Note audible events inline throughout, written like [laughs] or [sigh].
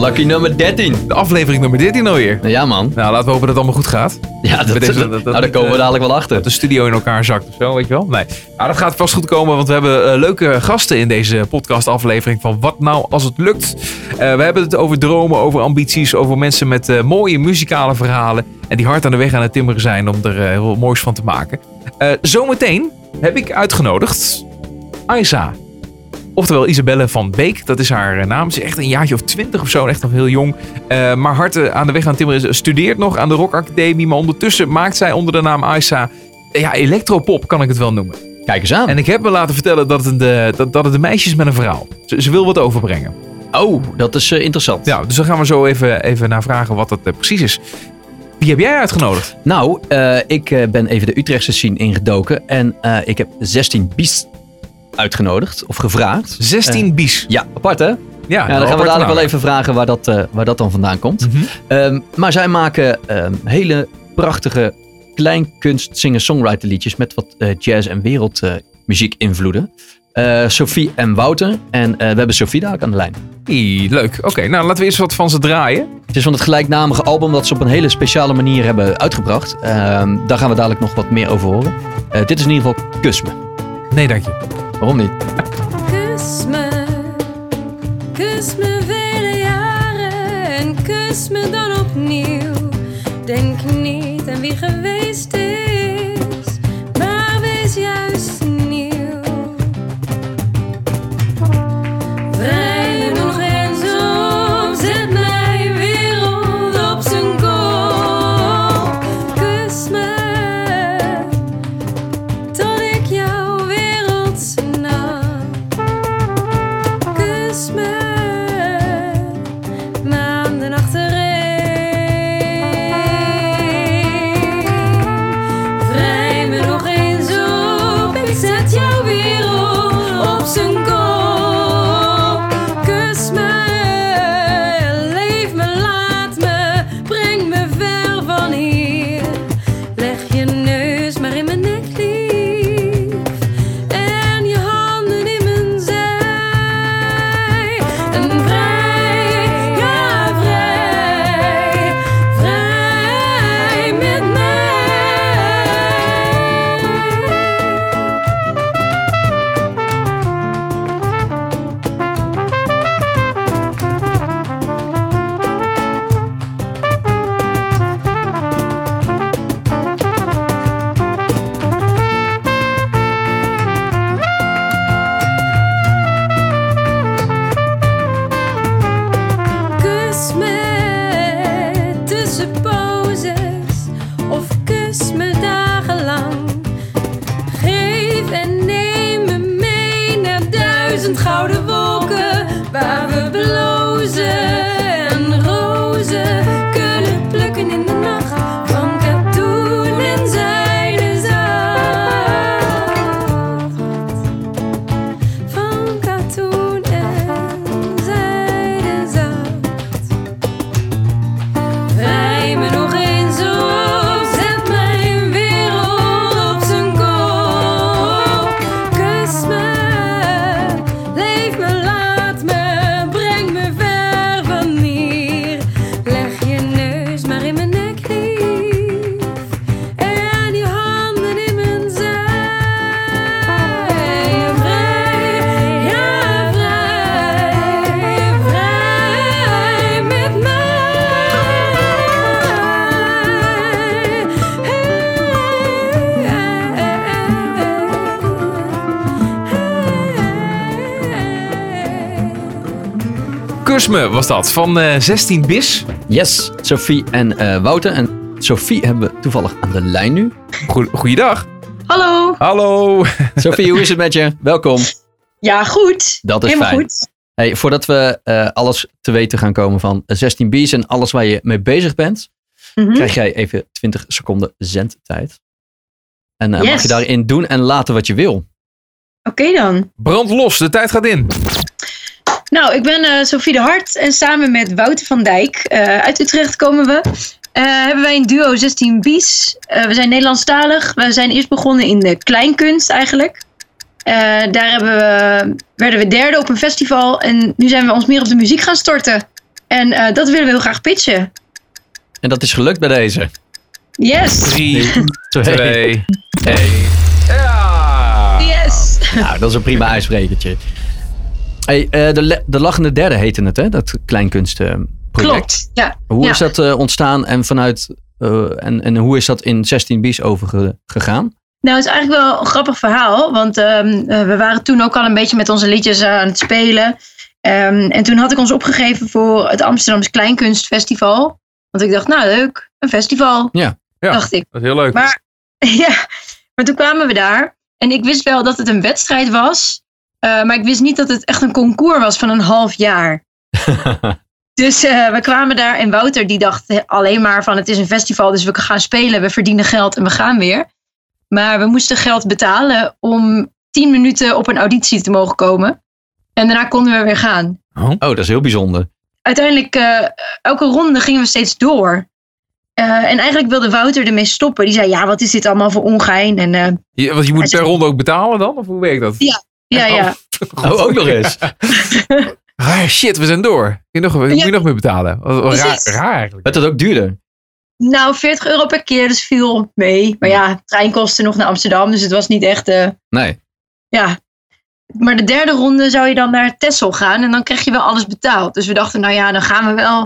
Lucky nummer 13. De aflevering nummer 13 alweer. Ja, man. Nou, laten we hopen dat het allemaal goed gaat. Ja, dat, deze- dat- nou, daar komen we eh, dadelijk wel achter. Dat de studio in elkaar zakt of zo, weet je wel? Nee. Nou, dat gaat vast goed komen, want we hebben eh, leuke gasten in deze podcast-aflevering van Wat Nou Als Het Lukt. Eh, we hebben het over dromen, over ambities, over mensen met mooie muzikale verhalen. En die hard aan de weg aan het timmeren zijn om er heel moois van te maken. Zometeen heb ik uitgenodigd Aisa. Oftewel Isabelle van Beek, dat is haar eh, naam. Ze is echt een jaartje of twintig of zo, echt nog heel jong. Eh, maar hard eh, aan de weg aan timmeren. Ze studeert nog aan de Rock Academie. Maar ondertussen maakt zij onder de naam Aisa... Ja, electropop kan ik het wel noemen. Kijk eens aan. En ik heb me laten vertellen dat het, een, de, dat, dat het een meisje is met een verhaal. Ze, ze wil wat overbrengen. Oh, dat is eh, interessant. Ja, dus daar gaan we zo even, even naar vragen wat dat eh, precies is. Wie heb jij uitgenodigd? Nou, eh, ik eh, ben even de Utrechtse scene ingedoken. En eh, ik heb 16 bies uitgenodigd. Of gevraagd. 16 bies. Ja, apart hè? Ja, Ja, dan gaan we dadelijk wel even vragen waar dat, eh, waar dat dan vandaan komt. Mhm. Ehm, maar zij maken ehm, hele prachtige kleinkunst singer-songwriter liedjes met wat eh, jazz- en wereldmuziek invloeden. Eh, Sophie en Wouter. En eh, we hebben Sophie daar ook aan de lijn. Hey, leuk. Oké, nou laten we eerst wat van ze draaien. Het is van het gelijknamige album dat ze op een hele speciale manier hebben uitgebracht. Ehm, daar gaan we dadelijk nog wat meer over horen. Eh, dit is in ieder geval Kus me. Nee, dank je. Waarom niet? Was dat, van eh 16 bis. Yes, Sophie en eh, Wouter. En Sophie hebben we toevallig aan de lijn nu. Goe- Goeiedag. Hallo. Hallo. [laughs] Sophie, hoe is het met je? Welkom. Ja, goed. Dat is Helemaal fijn. goed. Hey, voordat we eh, alles te weten gaan komen van 16 B's en alles waar je mee bezig bent, Mhm. krijg jij even 20 seconden zendtijd. En eh, mag je daarin doen en laten wat je wil. Oké dan. Brand los, de tijd gaat in. Nou, ik ben eh Sophie de Hart en samen met Wouter van Dijk eh, uit Utrecht komen we. eh, hebben wij een duo 16 B's. Eh, we zijn Nederlandstalig. We zijn eerst begonnen in de kleinkunst eigenlijk. Eh, daar hebben we, werden we derde op een festival. En nu zijn we ons meer op de muziek gaan storten. En eh, dat willen we heel graag pitchen. En dat is gelukt bij deze. Yes! Drie, Twee. twee, één. Ja! Yes! Nou, dat is een prima ijsbrekertje. Hey, eh, de, de Lachende Derde heette het, hè? Dat kleinkunstproject. Klopt. Ja. Hoe ja. is dat eh, ontstaan en, vanuit, eh, en, en hoe is dat in 16 B's overgegaan? Nou, het is eigenlijk wel een grappig verhaal. Want ehm, eh, we waren toen ook al een beetje met onze liedjes aan het spelen. Ehm, en toen had ik ons opgegeven voor het Amsterdamse Kleinkunstfestival. Want ik dacht, nou leuk, een festival. Ja. Ja. Dacht ik. Dat is heel leuk. Maar, [laughs] ja, maar toen kwamen we daar. En ik wist wel dat het een wedstrijd was. Eh, maar ik wist niet dat het echt een concours was van een half jaar. [laughs] Dus eh, we kwamen daar en Wouter die dacht alleen maar van het is een festival, dus we gaan spelen, we verdienen geld en we gaan weer. Maar we moesten geld betalen om tien minuten op een auditie te mogen komen. En daarna konden we weer gaan. oh, dat is heel bijzonder. Uiteindelijk, eh, elke ronde gingen we steeds door. Eh, en eigenlijk wilde Wouter ermee stoppen. Die zei, ja, wat is dit allemaal voor ongein? En eh, Je, want je moet per ronde ook betalen dan? Of hoe werkt dat? Ja. Ja, ja. [laughs] Oh, ook nog eens. Ah, shit, we zijn door. Kun je nog, moet je nog meer betalen? Wat, wat raar, raar eigenlijk. Werd dat ook duurder? Nou, 40 euro per keer, dus viel mee. Maar ja, treinkosten nog naar Amsterdam, dus het was niet echt... eh, Nee. ja. Maar de derde ronde zou je dan naar Texel gaan en dan krijg je wel alles betaald. Dus we dachten, nou ja, dan gaan we wel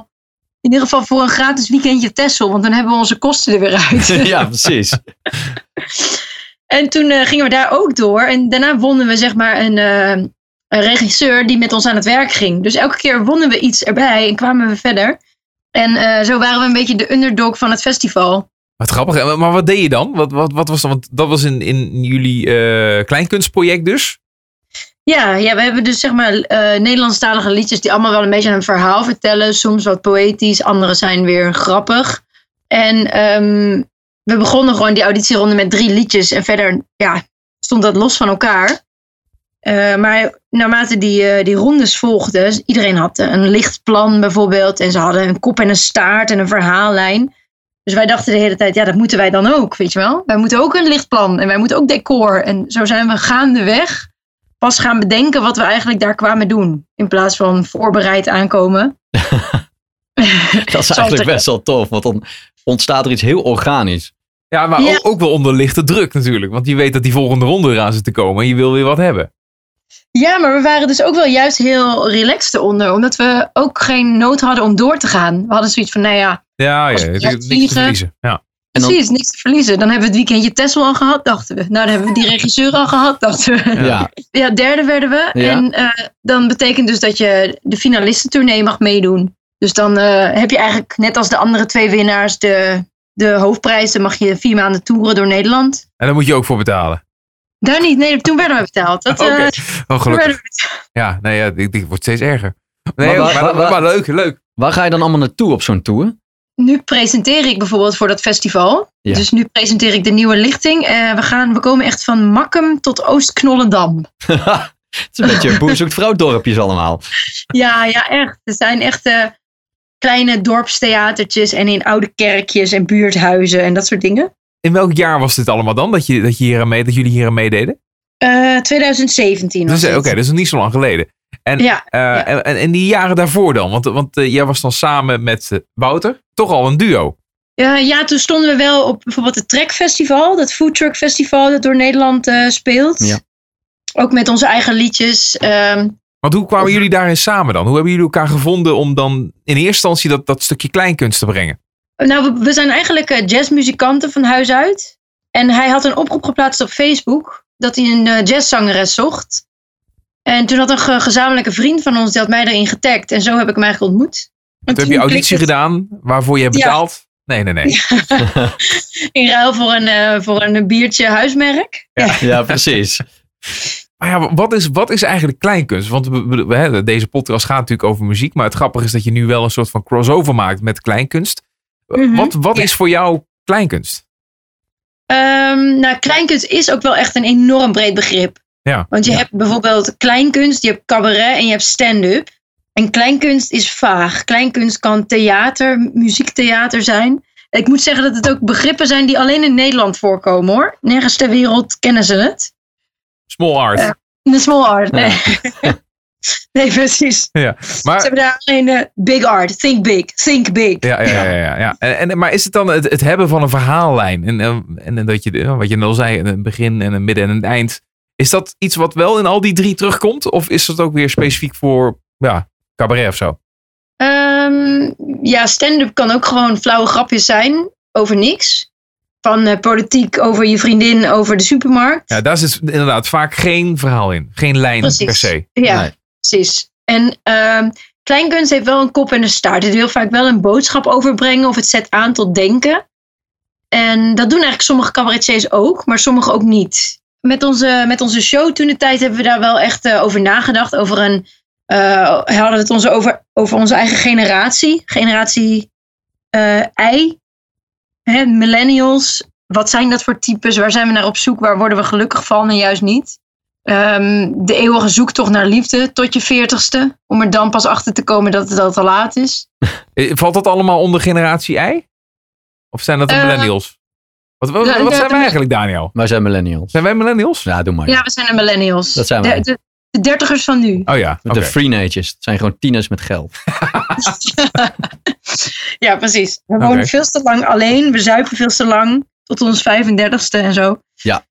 in ieder geval voor een gratis weekendje Texel, want dan hebben we onze kosten er weer uit. [laughs] ja, precies. [laughs] En toen eh, gingen we daar ook door en daarna wonnen we zeg maar een, eh, een regisseur die met ons aan het werk ging. Dus elke keer wonnen we iets erbij en kwamen we verder. En eh, zo waren we een beetje de underdog van het festival. Wat grappig. Maar wat deed je dan? Wat, wat, wat was dan? Want dat was in, in jullie kleinkunstproject dus? Ja, ja, we hebben dus zeg maar Nederlandstalige liedjes die allemaal wel een beetje een verhaal vertellen. Soms wat poëtisch, andere zijn weer grappig. En ehm, we begonnen gewoon die auditieronde met drie liedjes. En verder ja, stond dat los van elkaar. Eh, maar naarmate die, eh, die rondes volgden, iedereen had een lichtplan bijvoorbeeld. En ze hadden een kop en een staart en een verhaallijn. Dus wij dachten de hele tijd, ja, dat moeten wij dan ook, weet je wel. Wij moeten ook een lichtplan en wij moeten ook decor. En zo zijn we gaandeweg pas gaan bedenken wat we eigenlijk daar kwamen doen. In plaats van voorbereid aankomen. [laughs] Dat is eigenlijk best wel tof, want dan ontstaat er iets heel organisch. Ja, maar Ja. Ook, wel onder lichte druk natuurlijk. Want je weet dat die volgende ronde eraan zit te komen. En je wil weer wat hebben. Ja, maar we waren dus ook wel juist heel relaxed eronder. Omdat we ook geen nood hadden om door te gaan. We hadden zoiets van, nou ja, Ja, ja. Niks te verliezen. Ja. Precies, niks te verliezen. Dan hebben we het weekendje Tessel al gehad, dachten we. Nou, dan hebben we die regisseur al gehad, dachten we. Ja. [laughs] Ja. Derde werden we. Ja. En eh, dan betekent dus dat je de finalistentournee mag meedoen. Dus dan eh, heb je eigenlijk net als de andere twee winnaars de, de hoofdprijs. Dan mag je vier maanden toeren door Nederland. En daar moet je ook voor betalen. Daar niet, nee, toen werden we betaald. Dat, [laughs] eh, Oh, toen gelukkig. werden we betaald. Ja, nee, ja, dit, dit wordt steeds erger. Nee, Maar maar, waar- maar, waar- maar leuk, leuk. Waar ga je dan allemaal naartoe op zo'n tour? Nu presenteer ik bijvoorbeeld voor dat festival. Ja. Dus nu presenteer ik de nieuwe lichting. Eh, we, gaan, we komen echt van Makkum tot Oost-Knollendam. [laughs] het is een beetje boer zoekt vrouw dorpjes allemaal. Ja, ja, echt. Er zijn echt eh, kleine dorpstheatertjes en in oude kerkjes en buurthuizen en dat soort dingen. In welk jaar was dit allemaal dan? Dat, je, dat, je hier aan mee, dat jullie hier aan meededen? Eh 2017 was Dus, eh, Oké, dat is nog niet zo lang geleden. En, Ja, eh, ja. en, en, en die jaren daarvoor dan? Want, want eh, jij was dan samen met eh, Wouter toch al een duo. Ja, ja, toen stonden we wel op bijvoorbeeld het Trek Festival, dat Food Truck Festival dat door Nederland eh, speelt. Ja. Ook met onze eigen liedjes. Ehm, Want hoe kwamen jullie daarin samen dan? Hoe hebben jullie elkaar gevonden om dan in eerste instantie dat, dat stukje kleinkunst te brengen? nou, we, we zijn eigenlijk eh, jazzmuzikanten van huis uit. En hij had een oproep geplaatst op Facebook dat hij een eh, jazzzangeres zocht. En toen had een ge- gezamenlijke vriend van ons, die had mij erin getagd. En zo heb ik hem eigenlijk ontmoet. En Toen heb je auditie het gedaan waarvoor je hebt Ja. betaald? Nee, nee, nee. [laughs] In ruil voor een, eh, voor een biertje huismerk. Ja. Ja, precies. [laughs] Maar ja, wat is, wat is eigenlijk kleinkunst? Want we, deze podcast gaat natuurlijk over muziek. Maar het grappige is dat je nu wel een soort van crossover maakt met kleinkunst. Mhm, Wat, wat ja. is voor jou kleinkunst? Ehm, nou, kleinkunst is ook wel echt een enorm breed begrip. Ja. Want je hebt bijvoorbeeld kleinkunst, je hebt cabaret en je hebt stand-up. En kleinkunst is vaag. Kleinkunst kan theater, muziektheater zijn. Ik moet zeggen dat het ook begrippen zijn die alleen in Nederland voorkomen hoor. Nergens ter wereld kennen ze het. Small art. De small art, nee. [laughs] Nee, precies. Ja. Ze Maar, hebben daar alleen eh, big art. Think big. Think big. ja, ja, ja, ja, ja. En, en, maar is het dan het, het hebben van een verhaallijn? En, eh, en, en dat je, wat je net al zei, een begin en een midden en een eind. Is dat iets wat wel in al die drie terugkomt? Of is dat ook weer specifiek voor ja, cabaret of zo? Ehm, ja, stand-up kan ook gewoon flauwe grapjes zijn over niks. Van eh, politiek over je vriendin over de supermarkt. Ja, daar zit inderdaad vaak geen verhaal in. Geen lijn Precies. per se. Ja, Nee. precies. En ehm kleinkunst heeft wel een kop en een staart. Het wil vaak wel een boodschap overbrengen of het zet aan tot denken. En dat doen eigenlijk sommige cabaretiers ook, maar sommige ook niet. Met onze, met onze show toen de tijd hebben we daar wel echt eh, over nagedacht. Over een, eh, hadden we het onze over, over onze eigen generatie. Generatie eh I. Hè, millennials. Wat zijn dat voor types? Waar zijn we naar op zoek? Waar worden we gelukkig van en juist niet? Ehm, de eeuwige zoektocht naar liefde tot je veertigste. Om er dan pas achter te komen dat het al te laat is. [laughs] Eh, Valt dat allemaal onder generatie I? Of zijn dat de Eh, millennials? Wat, wat, de- wat de- zijn de- wij eigenlijk, Daniel? Wij zijn millennials. Zijn wij millennials? Ja, doe maar. Ja, we zijn de millennials. Dat zijn wij. de, de dertigers van nu. Oh ja. De freenages. Het zijn gewoon tieners met geld. [laughs] Ja, precies. We wonen veel te lang alleen. We zuipen veel te lang. Tot ons 35ste en zo. Ja.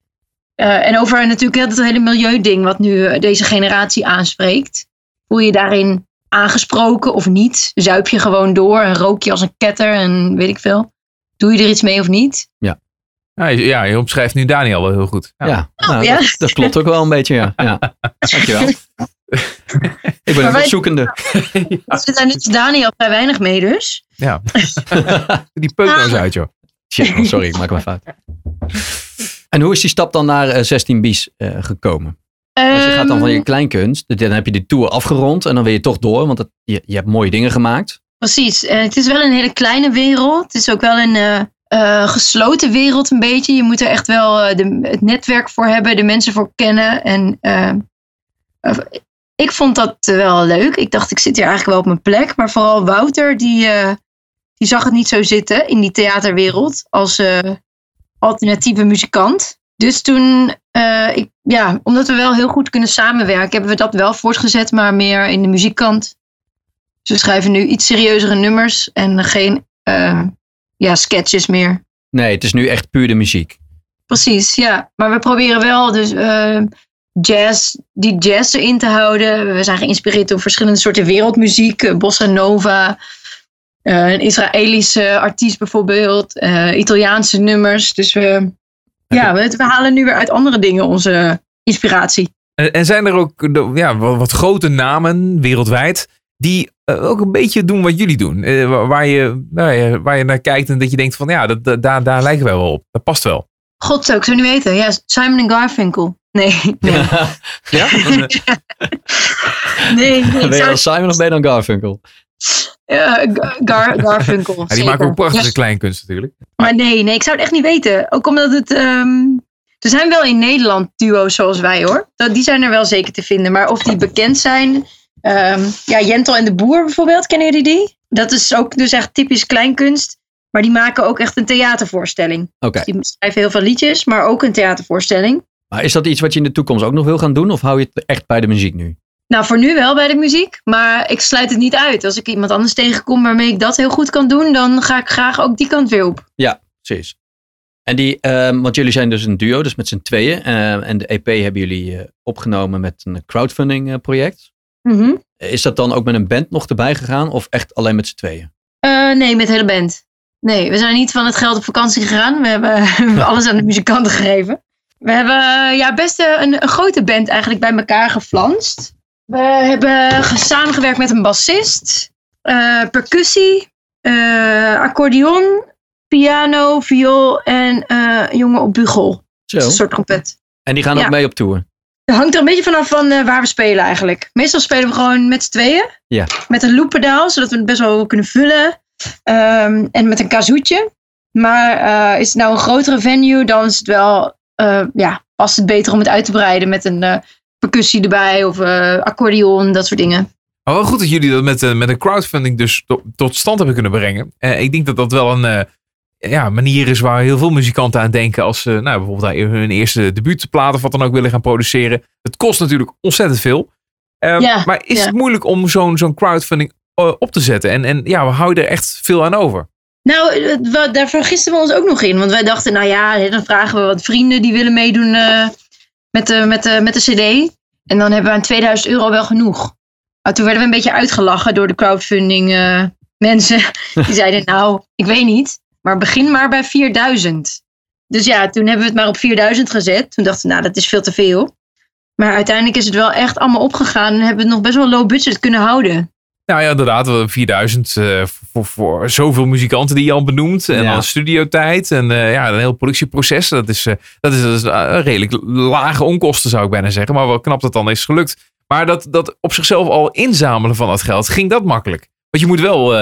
Eh, en over natuurlijk heel het hele milieuding wat nu eh, deze generatie aanspreekt. Voel je daarin aangesproken of niet? Zuip je gewoon door en rook je als een ketter en weet ik veel. Doe je er iets mee of niet? Ja, ja, je omschrijft nu Daniel wel heel goed. Ja, nou, Oh, ja. Dat, dat klopt ook wel een beetje, ja. ja. [laughs] Dankjewel. Ik ben Maar een zoekende. [laughs] Er zit daar net Daniel vrij weinig mee dus. Ja. [laughs] Die peuk nou eens uit, joh. Shit, sorry, ik maak een fout. En hoe is die stap dan naar eh, 16 B's eh, gekomen? Als je gaat dan van je Ehm, kleinkunst, dan heb je die tour afgerond en dan wil je toch door, want het, je, je hebt mooie dingen gemaakt. Precies. Eh, het is wel een hele kleine wereld. Het is ook wel een eh, gesloten wereld een beetje. Je moet er echt wel eh, de, het netwerk voor hebben, de mensen voor kennen. En eh, ik vond dat wel leuk. Ik dacht, ik zit hier eigenlijk wel op mijn plek. Maar vooral Wouter, die, die zag het niet zo zitten in die theaterwereld als alternatieve muzikant. Dus toen, ik, ja, omdat we wel heel goed kunnen samenwerken, hebben we dat wel voortgezet, maar meer in de muziekkant. We schrijven nu iets serieuzere nummers en geen ja, sketches meer. Nee, het is nu echt puur de muziek. Precies, ja. Maar we proberen wel dus eh, jazz, die jazz erin te houden. We zijn geïnspireerd door verschillende soorten wereldmuziek. eh, Bossa Nova, eh, een Israëlische artiest bijvoorbeeld, eh, Italiaanse nummers. Dus we, ja, we, we halen nu weer uit andere dingen onze inspiratie. En, en zijn er ook ja, wat grote namen wereldwijd die eh, ook een beetje doen wat jullie doen? Eh, waar, je, nou ja, waar je naar kijkt en dat je denkt van ja, dat, dat- daar, daar lijken wij wel op. Dat past wel. God zou ik zo niet weten. Ja, Simon en Garfunkel. Nee, [laughs] nee, Ja? [laughs] nee. nee, ben je dan Simon of ben je dan Garfunkel? Ja, Gar, Gar- Garfunkel. Ja, die zeker. maken ook prachtige Ja, kleinkunst natuurlijk. maar nee, nee, ik zou het echt niet weten. Ook omdat het. ehm, er zijn wel in Nederland duo's zoals wij hoor. Dat, die zijn er wel zeker te vinden. Maar of die bekend zijn. Ehm, ja, Jentel en de Boer bijvoorbeeld, kennen jullie die? Dat is ook dus echt typisch kleinkunst. Maar die maken ook echt een theatervoorstelling. Oké, Die schrijven heel veel liedjes, maar ook een theatervoorstelling. maar is dat iets wat je in de toekomst ook nog wil gaan doen? Of hou je het echt bij de muziek nu? Nou, voor nu wel bij de muziek. Maar ik sluit het niet uit. Als ik iemand anders tegenkom waarmee ik dat heel goed kan doen, dan ga ik graag ook die kant weer op. Precies. En die, ehm, want jullie zijn dus een duo, dus met z'n tweeën. ehm, en de EP hebben jullie eh, opgenomen met een crowdfunding eh, Mhm. Is dat dan ook met een band nog erbij gegaan of echt alleen met z'n tweeën? Eh, nee, met de hele band. Nee, we zijn niet van het geld op vakantie gegaan. We hebben, [laughs] alles aan de muzikanten gegeven. We hebben eh, ja, best eh, een, een grote band eigenlijk bij elkaar geflanst. We hebben ge- samengewerkt met een bassist, percussie, eh, accordeon, piano, viool en een jongen op bugel. Zo. Dus een soort trompet. En die gaan Ja. ook mee op tour. Het hangt er een beetje vanaf van eh, waar we spelen eigenlijk. Meestal spelen we gewoon met z'n tweeën. Ja. Met een looppedaal, zodat we het best wel kunnen vullen. Ehm, en met een kazoetje. Maar eh, is het nou een grotere venue, dan is het wel, eh, ja, past het beter om het uit te breiden met een percussie erbij of accordeon, dat soort dingen. Maar wel goed dat jullie dat met, met een crowdfunding dus to- tot stand hebben kunnen brengen. Ik denk dat dat wel een ja, manier is waar heel veel muzikanten aan denken als ze nou, bijvoorbeeld hun eerste debuutplaat of wat dan ook willen gaan produceren. Het kost natuurlijk ontzettend veel. Ehm, Ja, maar is ja. het moeilijk om zo'n zo'n crowdfunding eh, op te zetten? En, en ja, we houden er echt veel aan over. Nou, wa- daar vergisten we ons ook nog in. Want wij dachten, nou ja, dan vragen we wat vrienden die willen meedoen eh, met, de, met, de, met de CD. En dan hebben we aan 2000 euro wel genoeg. Maar toen werden we een beetje uitgelachen door de crowdfunding eh, mensen. [laughs] Die zeiden, nou, ik weet niet, maar begin maar bij 4000. Dus ja, toen hebben we het maar op 4000 gezet. Toen dachten we, nou, dat is veel te veel. Maar uiteindelijk is het wel echt allemaal opgegaan en hebben we het nog best wel low budget kunnen houden. Nou ja, inderdaad, wel 4000 eh, voor, voor zoveel muzikanten die je al benoemt. En Ja. dan studiotijd en eh, ja, een heel productieproces. Dat is, eh, dat is, dat is redelijk lage onkosten, zou ik bijna zeggen. Maar wel knap dat dan is gelukt. Maar dat, dat op zichzelf al inzamelen van dat geld, ging dat makkelijk? Want je moet wel,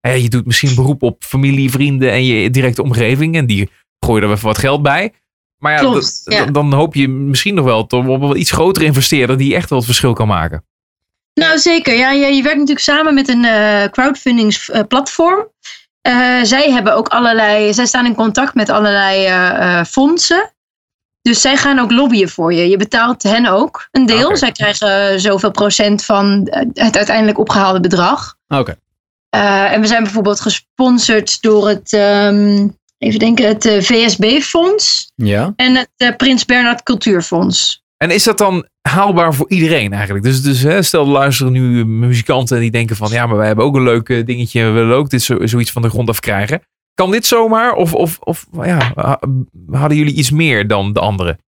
eh, hè, je doet misschien beroep op familie, vrienden en je directe omgeving. En die gooien er even wat geld bij. Maar ja, Klopt, dat- ja. Dan, hoop je misschien nog wel tot- op een iets grotere investeerder die echt wel het verschil kan maken. Nou, zeker. Ja, je, je werkt natuurlijk samen met een eh crowdfundingsplatform. Eh zij hebben ook allerlei, zij staan in contact met allerlei eh, eh, fondsen. Dus zij gaan ook lobbyen voor je. Je betaalt hen ook een deel. Zij krijgen zoveel procent van eh, het uiteindelijk opgehaalde bedrag. Oké. Eh, en we zijn bijvoorbeeld gesponsord door het, ehm, even denken, het eh, VSB-fonds Ja. en het eh, Prins Bernhard Cultuurfonds. En is dat dan haalbaar voor iedereen eigenlijk? Dus, dus hè, stel er luisteren nu muzikanten en die denken van ja, maar wij hebben ook een leuk dingetje. We willen ook dit zo, zoiets van de grond af krijgen. Kan dit zomaar? Of, of, of ja, ha- hadden jullie iets meer dan de anderen?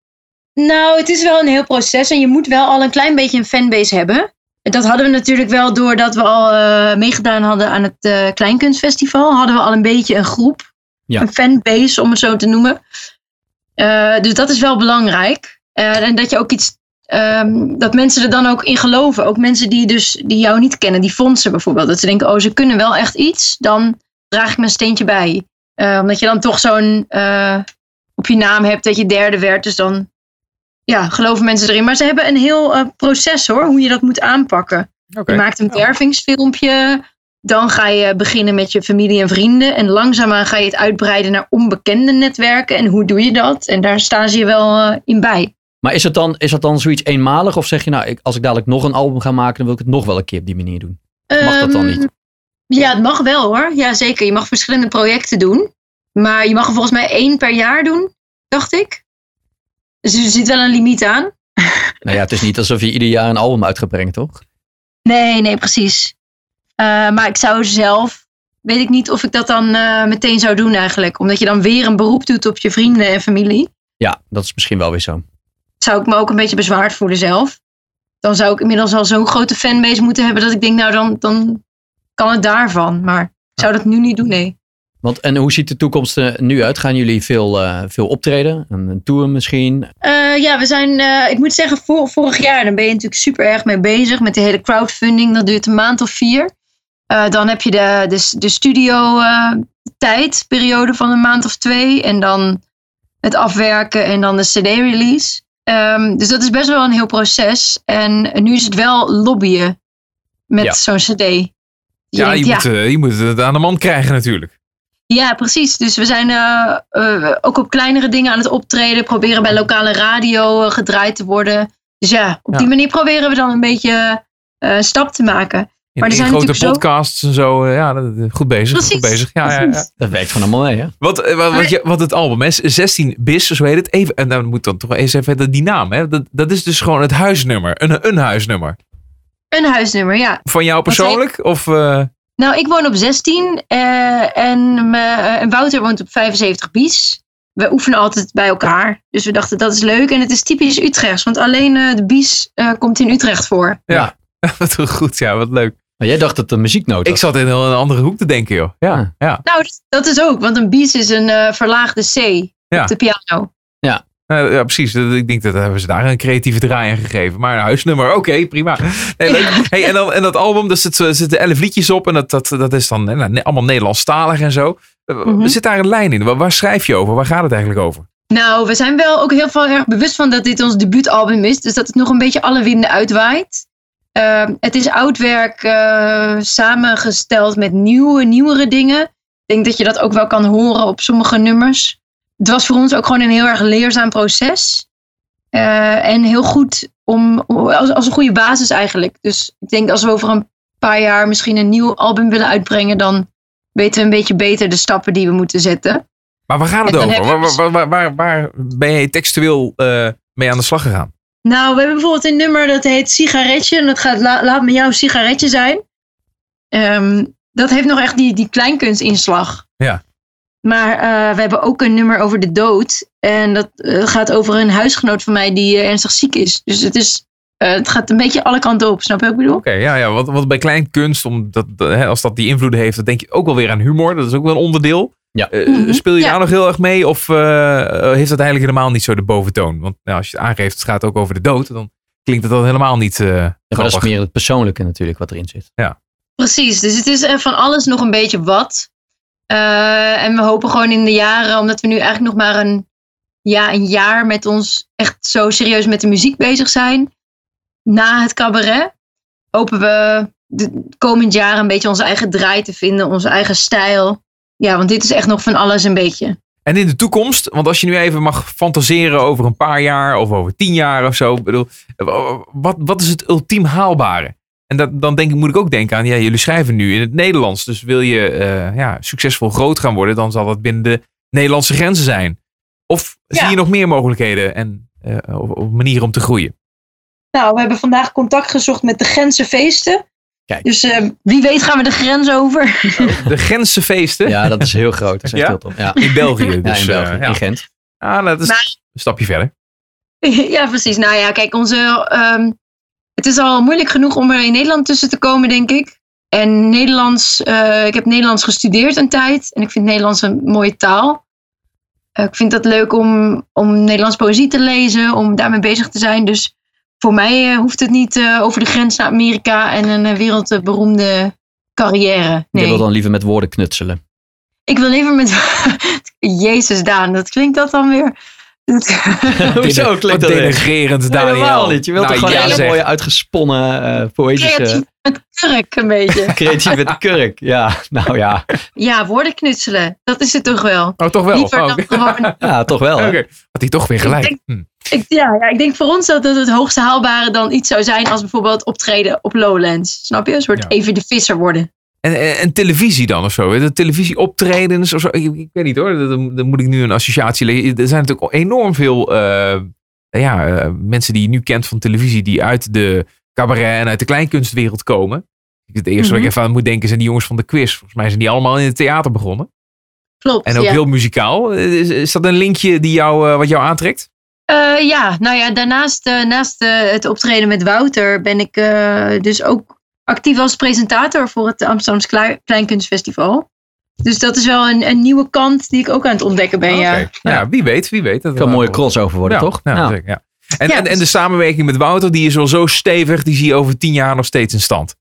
Nou, het is wel een heel proces en je moet wel al een klein beetje een fanbase hebben. Dat hadden we natuurlijk wel doordat we al eh, meegedaan hadden aan het eh, Kleinkunstfestival. Hadden we al een beetje een groep, Ja. een fanbase om het zo te noemen. Eh, dus dat is wel belangrijk. En dat je ook iets, ehm, dat mensen er dan ook in geloven. Ook mensen die, dus, die jou niet kennen, die fondsen bijvoorbeeld. Dat ze denken, oh ze kunnen wel echt iets, dan draag ik mijn steentje bij. Omdat je dan toch zo'n op je naam hebt dat je derde werd. Dus dan ja, geloven mensen erin. Maar ze hebben een heel eh, proces hoor, hoe je dat moet aanpakken. Je maakt een wervingsfilmpje. Dan ga je beginnen met je familie en vrienden. En langzaamaan ga je het uitbreiden naar onbekende netwerken. En hoe doe je dat? En daar staan ze je wel eh, in bij. Maar is het dan, is dat dan zoiets eenmalig? Of zeg je nou, ik, als ik dadelijk nog een album ga maken, dan wil ik het nog wel een keer op die manier doen? Mag dat dan Ehm, niet? Ja, het mag wel hoor. Ja, zeker. Je mag verschillende projecten doen. Maar je mag er volgens mij één per jaar doen, dacht ik. Dus er zit wel een limiet aan. [laughs] Nou ja, het is niet alsof je ieder jaar een album uit gaat brengen, toch? Nee, nee, precies. Eh, maar ik zou zelf, weet ik niet of ik dat dan eh, meteen zou doen eigenlijk. Omdat je dan weer een beroep doet op je vrienden en familie. Ja, dat is misschien wel weer zo. Zou ik me ook een beetje bezwaard voelen zelf. Dan zou ik inmiddels al zo'n grote fanbase moeten hebben dat ik denk, nou dan, dan kan het daarvan. Maar ik zou dat nu niet doen, nee. Want, en hoe ziet de toekomst er nu uit? Gaan jullie veel, eh, veel optreden? Een, een tour misschien? Eh, ja, we zijn, eh, ik moet zeggen, vor- vorig jaar, dan ben je natuurlijk super erg mee bezig met de hele crowdfunding. Dat duurt een maand of vier. Eh, dan heb je de, de, de studio eh, tijd, periode van een maand of twee. En dan het afwerken en dan de CD-release. Ehm, dus dat is best wel een heel proces. En nu is het wel lobbyen met Ja. zo'n CD. Je Ja, denkt, je, Moet, eh, je moet het aan de man krijgen natuurlijk. Ja, precies. Dus we zijn eh, eh, ook op kleinere dingen aan het optreden. Proberen bij lokale radio eh, gedraaid te worden. Dus ja, op Ja. die manier proberen we dan een beetje eh, stap te maken. In, Maar er zijn grote natuurlijk zo- podcasts en zo. ja, goed bezig. Precies, Goed bezig. Ja, ja, ja. Dat werkt gewoon allemaal mee, hè? Wat, wat, wat, je, wat het album is, 16 bis, zo heet het. Even, en dan moet dan toch eens even die naam. Hè? Dat, dat is dus gewoon het huisnummer. Een, een huisnummer. Een huisnummer, ja. Van jou persoonlijk? Of, eh, Nou, ik woon op 16 eh, en, me- eh, en Wouter woont op 75 bies. We oefenen altijd bij elkaar. Dus we dachten dat is leuk. En het is typisch Utrechts, want alleen eh, de bies eh, komt in Utrecht voor. ja. [laughs] wat goed. Ja, wat leuk. Maar jij dacht dat het een muzieknoot was. Ik zat in een, een andere hoek te denken, joh. Ja, ja. Nou, dat- dat is ook, want een bies is een eh, verlaagde C Ja. op de piano. Eh, ja, precies. Ik denk dat hebben ze daar een creatieve draai aan gegeven. Maar een huisnummer, oké, prima. Nee. Hey, en, dan, en dat album, daar zitten, er zitten elf liedjes op. En dat, dat, dat is dan nou, allemaal Nederlandstalig en zo. Er zit daar een lijn in. Waar, waar schrijf je over? Waar gaat het eigenlijk over? Nou, we zijn wel ook heel veel erg bewust van dat dit ons debuutalbum is. Dus dat het nog een beetje alle winden uitwaait. Ehm, het is oud werk eh, samengesteld met nieuwe, nieuwere dingen. Ik denk dat je dat ook wel kan horen op sommige nummers. Het was voor ons ook gewoon een heel erg leerzaam proces. Eh, en heel goed om, als, als een goede basis eigenlijk. Dus ik denk als we over een paar jaar misschien een nieuw album willen uitbrengen, dan weten we een beetje beter de stappen die we moeten zetten. Maar waar gaat het over? Waar, waar, waar, waar, waar ben je textueel eh, mee aan de slag gegaan? Nou, we hebben bijvoorbeeld een nummer dat heet Sigaretje. En dat gaat La- Laat me jouw sigaretje zijn. Ehm, dat heeft nog echt die, die kleinkunstinslag. Ja. Maar eh, we hebben ook een nummer over de dood. En dat eh, gaat over een huisgenoot van mij die eh, ernstig ziek is. Dus het, is, eh, het gaat een beetje alle kanten op. Snap je wat ik bedoel? Oké, ja, ja. Want, want bij kleinkunst, omdat, hè, als dat die invloeden heeft, dan denk je ook wel weer aan humor. Dat is ook wel een onderdeel. Ja. Mhm, speel je ja. daar nog heel erg mee? Of heeft dat eigenlijk helemaal niet zo de boventoon? Want nou, als je het aangeeft, het gaat ook over de dood, dan klinkt het dan helemaal niet eh Ja, dat is meer het persoonlijke natuurlijk wat erin zit. Precies, dus het is van alles nog een beetje wat. Eh, en we hopen gewoon in de jaren, omdat we nu eigenlijk nog maar een, ja, een jaar met ons echt zo serieus met de muziek bezig zijn. Na het cabaret hopen we de komend jaar een beetje onze eigen draai te vinden, onze eigen stijl. Ja, want dit is echt nog van alles een beetje. En in de toekomst, want als je nu even mag fantaseren over een paar jaar of over tien jaar of zo, bedoel, eh, wat, wat is het ultiem haalbare? En dat, dan denk ik, moet ik ook denken aan, ja, jullie schrijven nu in het Nederlands, dus wil je eh, ja, succesvol groot gaan worden, dan zal dat binnen de Nederlandse grenzen zijn. Of zie je nog meer mogelijkheden en eh, of, of manieren om te groeien? Nou, we hebben vandaag contact gezocht met de Gentse feesten. Kijk. Dus eh, wie weet gaan we de grens over. De Gentsenfeesten Ja, dat is heel groot. Dat is echt Ja? heel tof. Ja, in België. ja Dus, in België, eh, ja. in Gent. Ah, dat is Maar- een stapje verder. [laughs] Ja, precies. Nou ja, kijk, onze, ehm, het is al moeilijk genoeg om er in Nederland tussen te komen, denk ik. En Nederlands, eh, ik heb Nederlands gestudeerd een tijd. En ik vind Nederlands een mooie taal. Eh, ik vind dat leuk om, om Nederlands poëzie te lezen, om daarmee bezig te zijn. Dus voor mij eh, hoeft het niet over de grens naar Amerika en een wereldberoemde carrière. Je Nee, wil dan liever met woorden knutselen. ik wil liever met... [laughs] Jezus, Daan, dat klinkt dat dan weer... [laughs] Hoezo Wat klinkt dat denigrerend, Nee, Daniel. helemaal niet. Je wilt Nou, toch gewoon ja, een zeg. mooie uitgesponnen eh poëtische Creatief met kurk een beetje. [laughs] creatieve kurk. Ja, nou ja. Ja, woorden knutselen. Dat is het toch wel. Oh, toch wel? Liever Oh, dan gewoon... [laughs] Ja, toch wel. Had hij toch weer gelijk. Ik Hm. Ik, ja, ja, ik denk voor ons dat het het hoogste haalbare dan iets zou zijn als bijvoorbeeld optreden op Lowlands. Snap je? Een soort Ja. even de visser worden. En, en, en televisie dan of zo? De televisieoptredens of zo? Ik, ik weet niet hoor. Dan, moet ik nu een associatie leggen. Er zijn natuurlijk enorm veel eh, ja, eh, mensen die je nu kent van televisie. Die uit de cabaret en uit de kleinkunstwereld komen. Het eerste wat Mhm. ik even aan moet denken zijn die jongens van de quiz. Volgens mij zijn die allemaal in het theater begonnen. Klopt. En ook ja. heel muzikaal. Is, is dat een linkje die jou, eh, wat jou aantrekt? Eh, ja, nou ja, daarnaast eh, naast, eh, het optreden met Wouter ben ik eh, dus ook actief als presentator voor het Amsterdamse Klei- Kleinkunstfestival. Dus dat is wel een, een nieuwe kant die ik ook aan het ontdekken ben. Ja. Oké. Ja, wie weet, wie weet. Dat kan een mooie crossover worden, ja, toch? Ja, Nou, zeker, ja. En, Ja, en, en de samenwerking met Wouter, die is wel zo stevig, die zie je over tien jaar nog steeds in stand.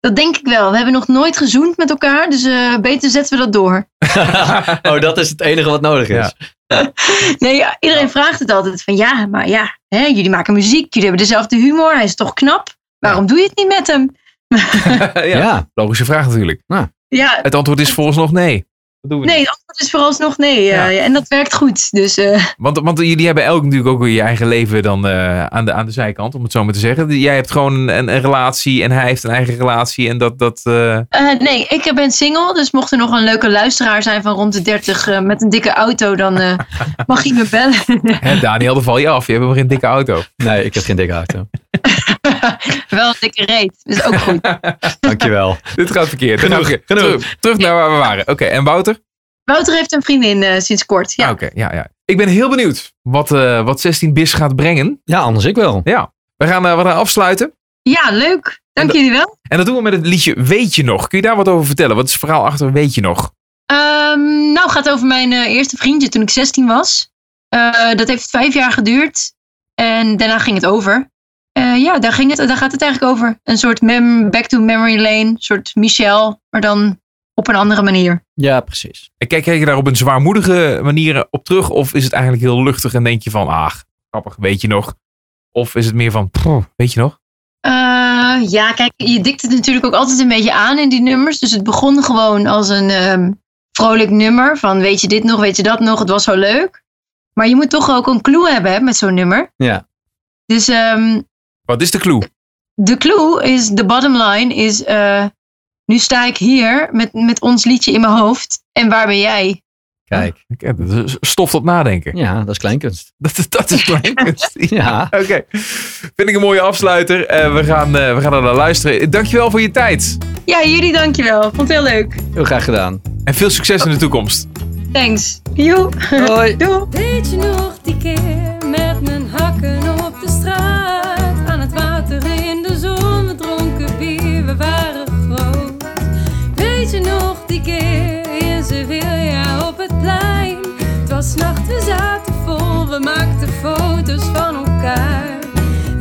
Dat denk ik wel. We hebben nog nooit gezoend met elkaar, dus eh, beter zetten we dat door. [laughs] oh, dat is het enige wat nodig is. Ja. [laughs] Nee, ja, iedereen vraagt het altijd van ja, maar ja, hè, jullie maken muziek, jullie hebben dezelfde humor, hij is toch knap? Waarom doe je het niet met hem? [laughs] ja, Ja. logische vraag natuurlijk. Ja, Het antwoord is volgens nog nee. Dat doen we nee, niet. het antwoord is vooralsnog nee. eh, Ja. ja, en dat werkt goed. Dus eh, Want, want jullie hebben elk natuurlijk ook weer je eigen leven dan eh, aan, de, aan de zijkant, om het zo maar te zeggen. Jij hebt gewoon een, een, relatie en hij heeft een eigen relatie. En dat, dat eh, eh, nee, ik ben single, dus mocht er nog een leuke luisteraar zijn van rond de 30 eh, met een dikke auto, dan eh, [laughs] mag je me bellen. Daniel, dan val je af. Je hebt maar een dikke auto. Nee, ik heb geen dikke auto. [laughs] [laughs] wel een dikke reet, is ook goed. [laughs] Dankjewel. [laughs] Dit gaat verkeerd. Dit Genoeg, gaat verkeerd. genoeg. Terug, terug naar waar we waren. Oké, en Wouter? Wouter heeft een vriendin eh, sinds kort. Ja. Ah, Oké, ja, ja. Ik ben heel benieuwd wat, eh, wat 16 bis gaat brengen. Ja, anders ik wel. Ja, we gaan, eh, we gaan afsluiten. ja, leuk. Dank En jullie wel. En dat doen we met het liedje Weet je nog? Kun je daar wat over vertellen? Wat is het verhaal achter Weet je nog? Ehm, nou, het gaat over mijn eh, eerste vriendje toen ik 16 was. Eh, dat heeft vijf jaar geduurd. En daarna ging het over. Eh, ja, daar, ging het, daar gaat het eigenlijk over. Een soort mem back to memory lane. Een soort Michel, maar dan op een andere manier. Ja, precies. En kijk, kijk je daar op een zwaarmoedige manier op terug? Of is het eigenlijk heel luchtig en denk je van, ah, grappig, weet je nog? Of is het meer van, "Pff, weet je nog? Eh, ja, kijk, je dikt het natuurlijk ook altijd een beetje aan in die nummers. Dus het begon gewoon als een ehm, vrolijk nummer. Van weet je dit nog, weet je dat nog, het was zo leuk. Maar je moet toch ook een clue hebben hè, met zo'n nummer. Ja. Dus ehm, Wat is de clue? de clue is, de bottom line is, eh, nu sta ik hier met, met ons liedje in mijn hoofd. En waar ben jij? Kijk. Is Stof tot nadenken. Ja, dat is kleinkunst. [laughs] Dat, dat is kleinkunst. [laughs] Ja. Oké. Vind ik een mooie afsluiter. Eh, we, gaan, eh, we gaan er naar luisteren. Dankjewel voor je tijd. Ja, jullie dankjewel. Vond het heel leuk. Heel graag gedaan. En veel succes in de toekomst. Thanks. Joe. Hoi. [laughs] Doei. Weet je nog die keer met mijn hakken op de straat? Was nacht, we zaten vol, we maakten foto's van elkaar.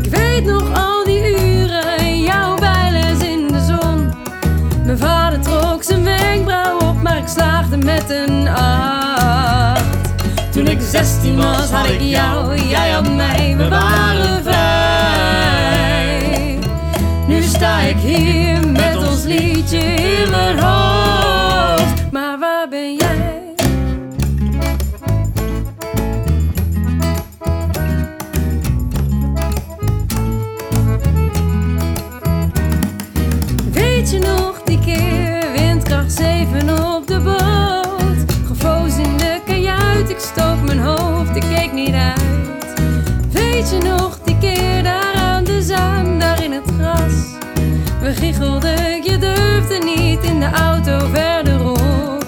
Ik weet nog al die uren, jouw bijles in de zon. Mijn vader trok zijn wenkbrauw op, maar ik slaagde met een acht. Toen ik 16 was, had ik jou, jij had mij, we waren vrij. Nu sta ik hier met ons liedje in mijn hoofd. Windkracht 7 op de boot? Gevoos in de kajuit, ik stoot mijn hoofd, ik keek niet uit. Weet je nog die keer daar aan de zaan, daar in het gras? We gichelden, je durfde niet in de auto verderop.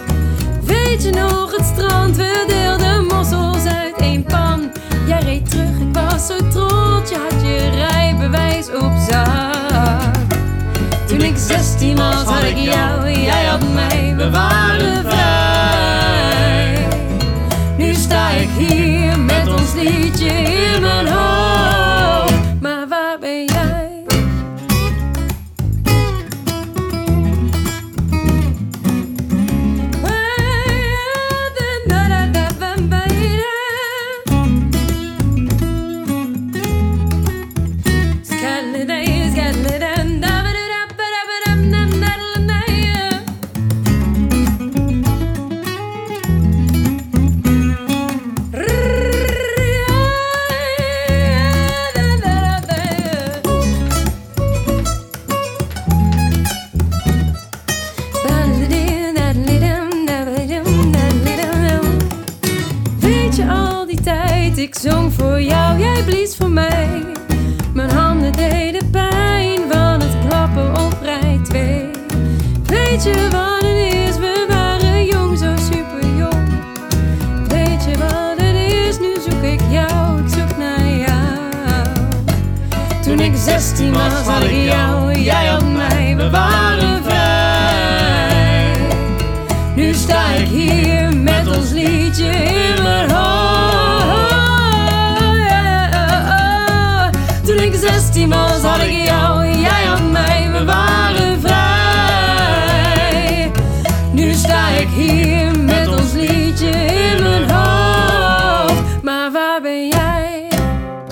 Weet je nog het strand, we deelden mossels uit één pan. Jij reed terug, ik was zo trots, je had je rijbewijs op zak. Toen ik 16 was, had ik jou, jij had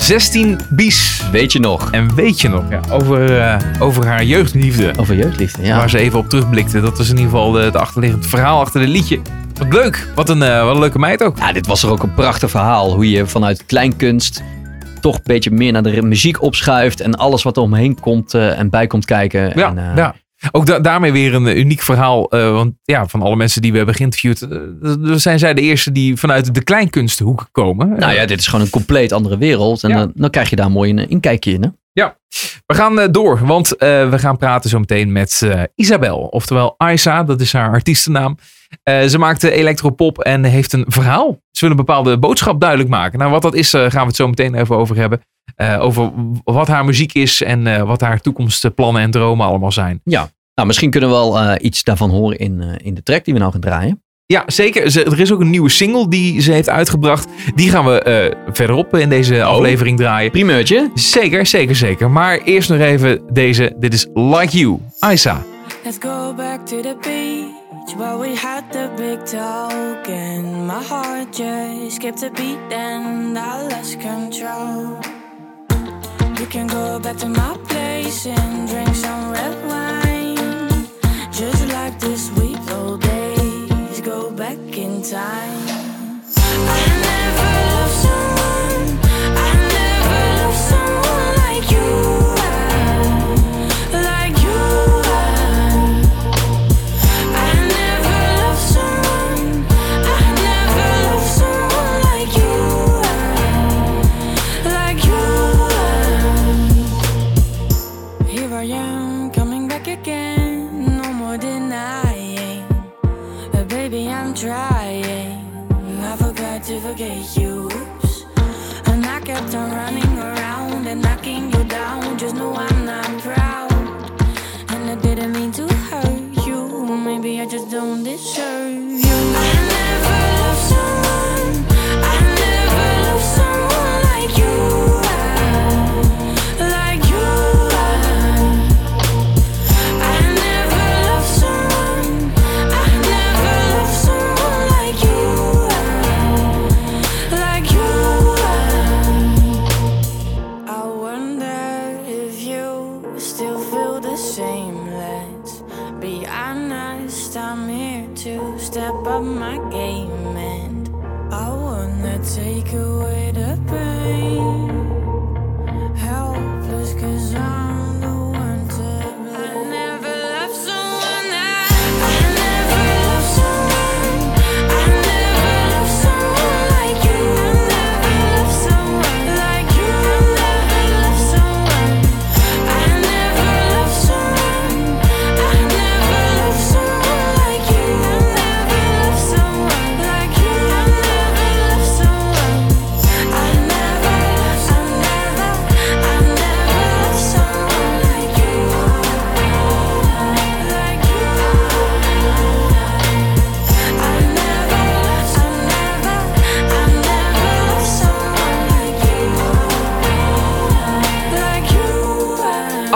16 bies. Weet je nog? En weet je nog, ja, over, eh, over haar jeugdliefde. Over jeugdliefde, ja. Waar ze even op terugblikte. Dat was in ieder geval het achterliggend verhaal achter het liedje. Wat leuk. Wat een, eh, wat een leuke meid ook. Ja, dit was er ook een prachtig verhaal. Hoe je vanuit kleinkunst toch een beetje meer naar de muziek opschuift. En alles wat er omheen komt eh, en bij komt kijken. Ja, en, ja. Ook da- daarmee weer een eh, uniek verhaal. eh, want ja, van alle mensen die we hebben geïnterviewd, eh, zijn zij de eerste die vanuit de kleinkunsthoek komen. Nou ja, dit is gewoon een compleet andere wereld. En Ja. dan, dan krijg je daar mooi een inkijkje in. Hè? We gaan door, want we gaan praten zo meteen met Isabel. Oftewel Aisa, dat is haar artiestennaam. Ze maakt electropop en heeft een verhaal. Ze wil een bepaalde boodschap duidelijk maken. Nou, wat dat is, gaan we het zo meteen even over hebben. Eh, over wat haar muziek is en eh, wat haar toekomstplannen en dromen allemaal zijn. Nou, misschien kunnen we wel eh, iets daarvan horen in, eh, in de track die we nou gaan draaien. Ja, zeker. Ze- er is ook een nieuwe single die ze heeft uitgebracht. Die gaan we eh, verderop in deze aflevering draaien. Primeurtje. Zeker, zeker, zeker. Maar eerst nog even deze. Dit is Like You, Aisa. Let's go back to the beach where we had the big talk and my heart just skipped a beat and I lost control. You can go back to my place and drink some red wine, just like the sweet old days. Go back in time. I never loved again,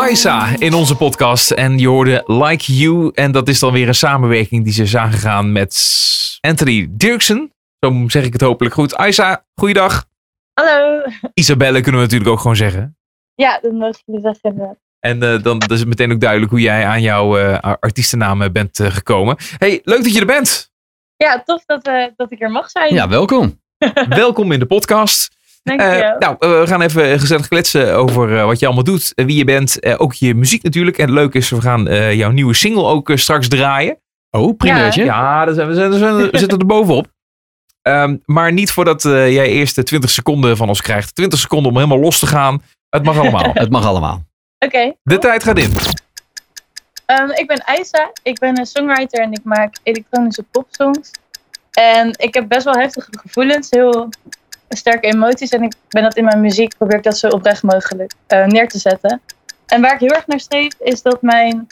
you. Aisa in onze podcast. En je hoorde Like You. En dat is dan weer een samenwerking die ze is aangegaan met Anthony Dirksen. Zo zeg ik het hopelijk goed. Aisa, goeiedag. Hallo. Isabelle kunnen we natuurlijk ook gewoon zeggen. Ja, dat mogen jullie zeggen. inderdaad. En eh, dan is het meteen ook duidelijk hoe jij aan jouw eh, artiestennaam eh, bent gekomen. Hey, leuk dat je er bent. Ja, tof dat, eh, dat ik er mag zijn. Ja, welkom. [laughs] [laughs] Welkom in de podcast. Dank Eh, je wel. nou, eh, we gaan even gezellig kletsen over eh, wat je allemaal doet, wie je bent, eh, ook je muziek natuurlijk. En het leuke is, we gaan eh, jouw nieuwe single ook straks draaien. Oh, primeurtje. Ja, daar zijn we, zijn, zijn- we zitten er bovenop. Ehm, maar niet voordat eh, jij eerst de 20 seconden van ons krijgt. 20 seconden om helemaal los te gaan. Het mag allemaal. [laughs] Het mag allemaal. Oké. De tijd gaat in. Ehm, ik ben Aisa. Ik ben een songwriter en ik maak elektronische popsongs. En ik heb best wel heftige gevoelens, heel sterke emoties. En ik ben dat in mijn muziek, probeer ik dat zo oprecht mogelijk eh, neer te zetten. En waar ik heel erg naar streef, is dat mijn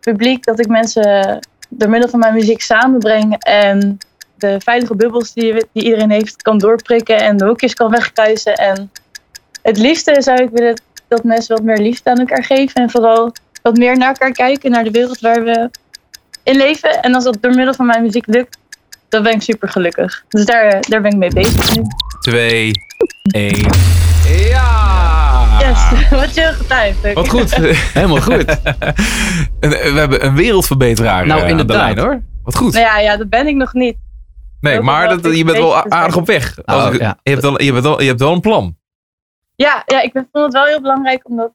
publiek, dat ik mensen door middel van mijn muziek samenbreng. En de veilige bubbels die, die iedereen heeft, kan doorprikken. En de hoekjes kan wegkruisen. En het liefste zou ik willen dat mensen wat meer liefde aan elkaar geven. En vooral wat meer naar elkaar kijken, naar de wereld waar we in leven. En als dat door middel van mijn muziek lukt, dan ben ik super gelukkig. Dus daar, daar ben ik mee bezig nu. Twee, één. Ja! Yes, [laughs] wat je. Ah. Wat goed. [laughs] Helemaal goed. [laughs] En, eh, we hebben een wereldverbeteraar Nou, eh, de inderdaad. lijn hoor. Wat goed. Nou ja, ja, dat ben ik nog niet. Nee, dat maar dat, je bent wel aardig op weg. Als Oh, ik- ja. je, hebt wel, je, bent wel, je hebt wel een plan. Ja, ja ik vind- vond het wel heel belangrijk omdat ik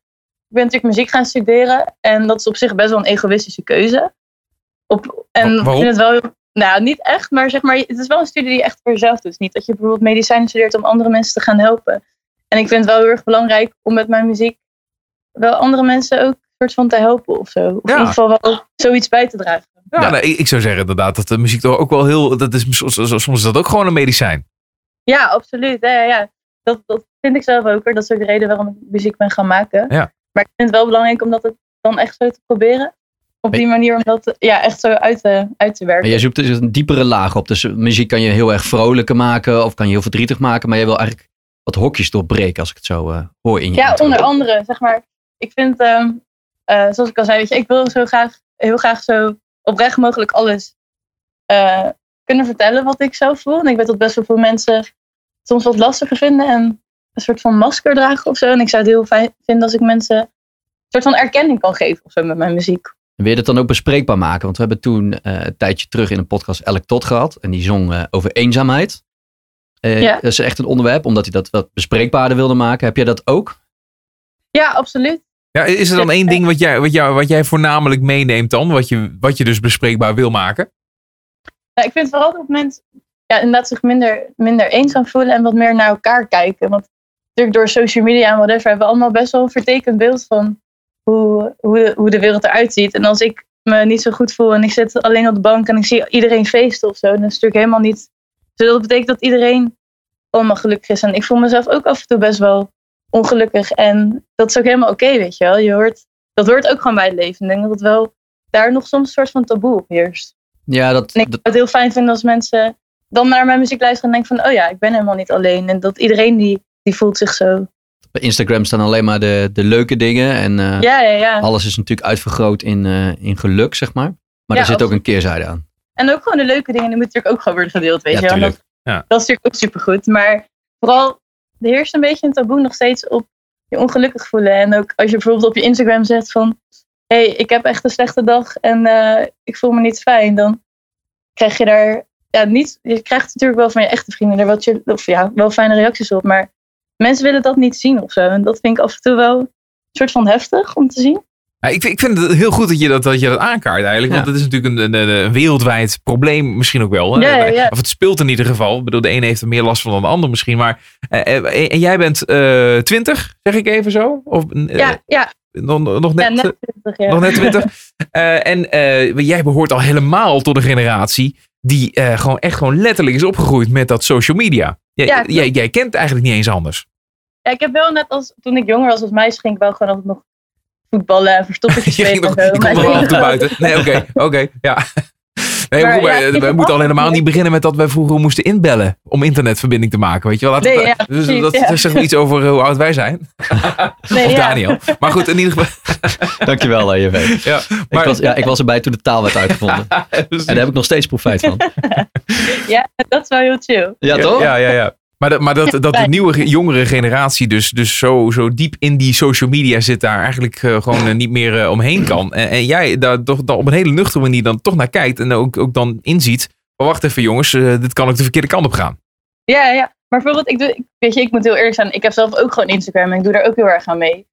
ben natuurlijk muziek gaan studeren. En dat is op zich best wel een egoïstische keuze. Op, en Wa- ik vind het wel, heel- nou niet echt, maar zeg maar, het is wel een studie die je echt voor jezelf doet. Niet dat je bijvoorbeeld medicijnen studeert om andere mensen te gaan helpen. En ik vind het wel heel erg belangrijk om met mijn muziek wel andere mensen ook een soort van te helpen of zo. Of Ja. in ieder geval wel zoiets bij te dragen. Ja, Ja. nee, ik, zou zeggen inderdaad dat de muziek toch ook wel heel... Dat is, soms, soms is dat ook gewoon een medicijn. Ja, absoluut. Ja, ja, ja. Dat, dat vind ik zelf ook hoor. Dat is ook de reden waarom ik muziek ben gaan maken. Ja. Maar ik vind het wel belangrijk om dat het dan echt zo te proberen. Op die manier om dat ja, echt zo uit te, uit te werken. Maar jij zoekt dus een diepere laag op. Dus muziek kan je heel erg vrolijker maken of kan je heel verdrietig maken. Maar jij wil eigenlijk wat hokjes doorbreken als ik het zo eh, hoor in je Ja, onder andere, zeg maar. Ik vind, ehm, eh, zoals ik al zei, weet je, ik wil zo graag, heel graag zo oprecht mogelijk alles eh, kunnen vertellen wat ik zelf voel. En ik weet dat best wel veel mensen soms wat lastiger vinden en een soort van masker dragen of zo. En ik zou het heel fijn vinden als ik mensen een soort van erkenning kan geven of zo met mijn muziek. En wil je dat dan ook bespreekbaar maken? Want we hebben toen eh, een tijdje terug in een podcast Elk Tot gehad. En die zong eh, over eenzaamheid. Eh, Ja. Dat is echt een onderwerp, omdat hij dat wat bespreekbaarder wilde maken. Heb jij dat ook? Ja, absoluut. Ja, is er dan één ding wat jij, wat, jij, wat jij voornamelijk meeneemt dan? Wat je, wat je dus bespreekbaar wil maken? Nou, ik vind vooral dat mensen ja, inderdaad zich minder, minder eenzaam voelen en wat meer naar elkaar kijken. Want natuurlijk door social media en whatever hebben we allemaal best wel een vertekend beeld van hoe, hoe, de, hoe de wereld eruit ziet. En als ik me niet zo goed voel en ik zit alleen op de bank en ik zie iedereen feesten of zo, dan is het natuurlijk helemaal niet. Dus dat betekent dat iedereen allemaal gelukkig is. En ik voel mezelf ook af en toe best wel ongelukkig. En dat is ook helemaal oké, weet je wel. Je hoort, dat hoort ook gewoon bij het leven. Ik denk dat het wel daar nog soms een soort van taboe op heerst. Ja, dat, En ik zou het heel fijn vinden als mensen dan naar mijn muziek luisteren en denken van, oh ja, ik ben helemaal niet alleen. En dat iedereen die, die voelt zich zo. Bij Instagram staan alleen maar de, de leuke dingen. En eh, Ja, ja, ja. alles is natuurlijk uitvergroot in, eh, in geluk, zeg maar. Maar Ja, er zit ook een keerzijde aan. En ook gewoon de leuke dingen, die moeten natuurlijk ook gewoon worden gedeeld, weet Ja, je wel. Dat, Ja. dat is natuurlijk ook supergoed. Maar vooral, er heerst een beetje een taboe nog steeds op je ongelukkig voelen. En ook als je bijvoorbeeld op je Instagram zet van... Hé, hey, ik heb echt een slechte dag en eh, ik voel me niet fijn. Dan krijg je daar... Ja, niet, je krijgt natuurlijk wel van je echte vrienden er wat je, of ja, wel fijne reacties op. Maar mensen willen dat niet zien of zo. En dat vind ik af en toe wel een soort van heftig om te zien. Ja, ik, vind- ik vind het heel goed dat je dat, dat, je dat aankaart eigenlijk. Want het is natuurlijk een, een, een wereldwijd probleem misschien ook wel. hè. Ja, ja, ja. Of het speelt in ieder geval. Ik bedoel, de ene heeft er meer last van dan de ander misschien. Maar, eh, eh, en jij bent eh 20, zeg ik even zo? Of, eh, Ja, ja, nog, nog net, ja, net eh, 20 jaar. nog net 20. [laughs] Eh, en eh, jij behoort al helemaal tot een generatie die eh, gewoon echt gewoon letterlijk is opgegroeid met dat social media. Jij, Ja, jij, jij kent eigenlijk niet eens anders. Ja, ik heb wel net als toen ik jonger was als meisje, ging ik wel gewoon altijd nog voetballen en verstoppertjes [laughs] Je ging spelen. nog, en zo. af weet [laughs] buiten. Nee, oké, oké, ja. Nee, Maar goed, maar, ja, eh, ik we moeten al helemaal niet beginnen met dat wij vroeger moesten inbellen om internetverbinding te maken, weet je wel. Nee, ja, dus precies, dat ja. zegt wel iets over hoe oud wij zijn. [laughs] Nee, of ja. Daniel. Maar goed, in ieder geval. [laughs] Dankjewel, eh, JV. Ja, Ik maar, was, ja, ik was erbij toen de taal werd uitgevonden. [laughs] En daar heb ik nog steeds profijt van. Ja, dat is wel heel chill. Ja, toch? Ja, ja, ja. Maar, dat, maar dat, [laughs] dat de nieuwe, ge- jongere generatie dus, dus zo, zo diep in die social media zit, daar eigenlijk eh, gewoon eh, niet meer eh, omheen kan. En, en jij daar toch dan op een hele nuchtere manier dan toch naar kijkt en ook, ook dan inziet. Maar wacht even jongens, dit kan ook de verkeerde kant op gaan. Ja, ja. Maar bijvoorbeeld, ik, doe, ik- weet je, ik moet heel eerlijk zijn. Ik heb zelf ook gewoon Instagram en ik doe daar ook heel erg aan mee.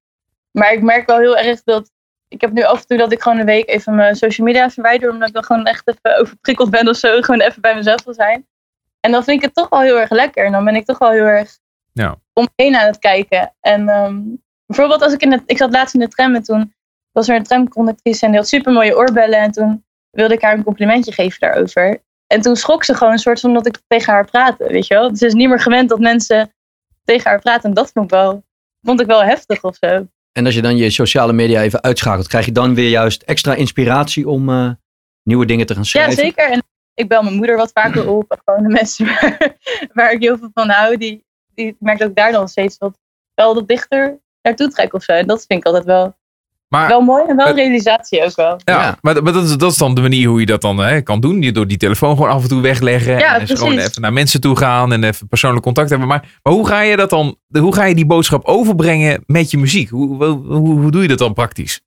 Maar ik merk wel heel erg dat. Ik heb nu af en toe dat ik gewoon een week even mijn social media verwijder. Omdat ik dan gewoon echt even overprikkeld ben of zo. Gewoon even bij mezelf wil zijn. En dan vind ik het toch wel heel erg lekker. En dan ben ik toch wel heel erg Ja. omheen aan het kijken. En ehm, bijvoorbeeld als ik in het. Ik zat laatst in de tram en toen was er een tramconductrice en die had super mooie oorbellen. En toen wilde ik haar een complimentje geven daarover. En toen schrok ze gewoon een soort van dat ik tegen haar praatte, weet je wel. Dus Ze is niet meer gewend dat mensen tegen haar praten. En dat vond ik wel, vond ik wel heftig of zo. En als je dan je sociale media even uitschakelt, krijg je dan weer juist extra inspiratie om eh, nieuwe dingen te gaan Ja, schrijven? zeker. En ik bel mijn moeder wat vaker op. En gewoon de [laughs] mensen waar, waar ik heel veel van hou, die, die ik merk dat ik daar dan steeds wat, wel wat dichter naartoe trek of zo. En dat vind ik altijd wel, Maar wel mooi en wel realisatie ook wel. Ja, Ja. maar, maar dat, is, dat is dan de manier hoe je dat dan hè, kan doen. Je door die telefoon gewoon af en toe wegleggen. Ja, en eens gewoon even naar mensen toe gaan en even persoonlijk contact hebben. Maar, maar hoe ga je dat dan, hoe ga je die boodschap overbrengen met je muziek? Hoe, hoe, hoe, hoe doe je dat dan praktisch?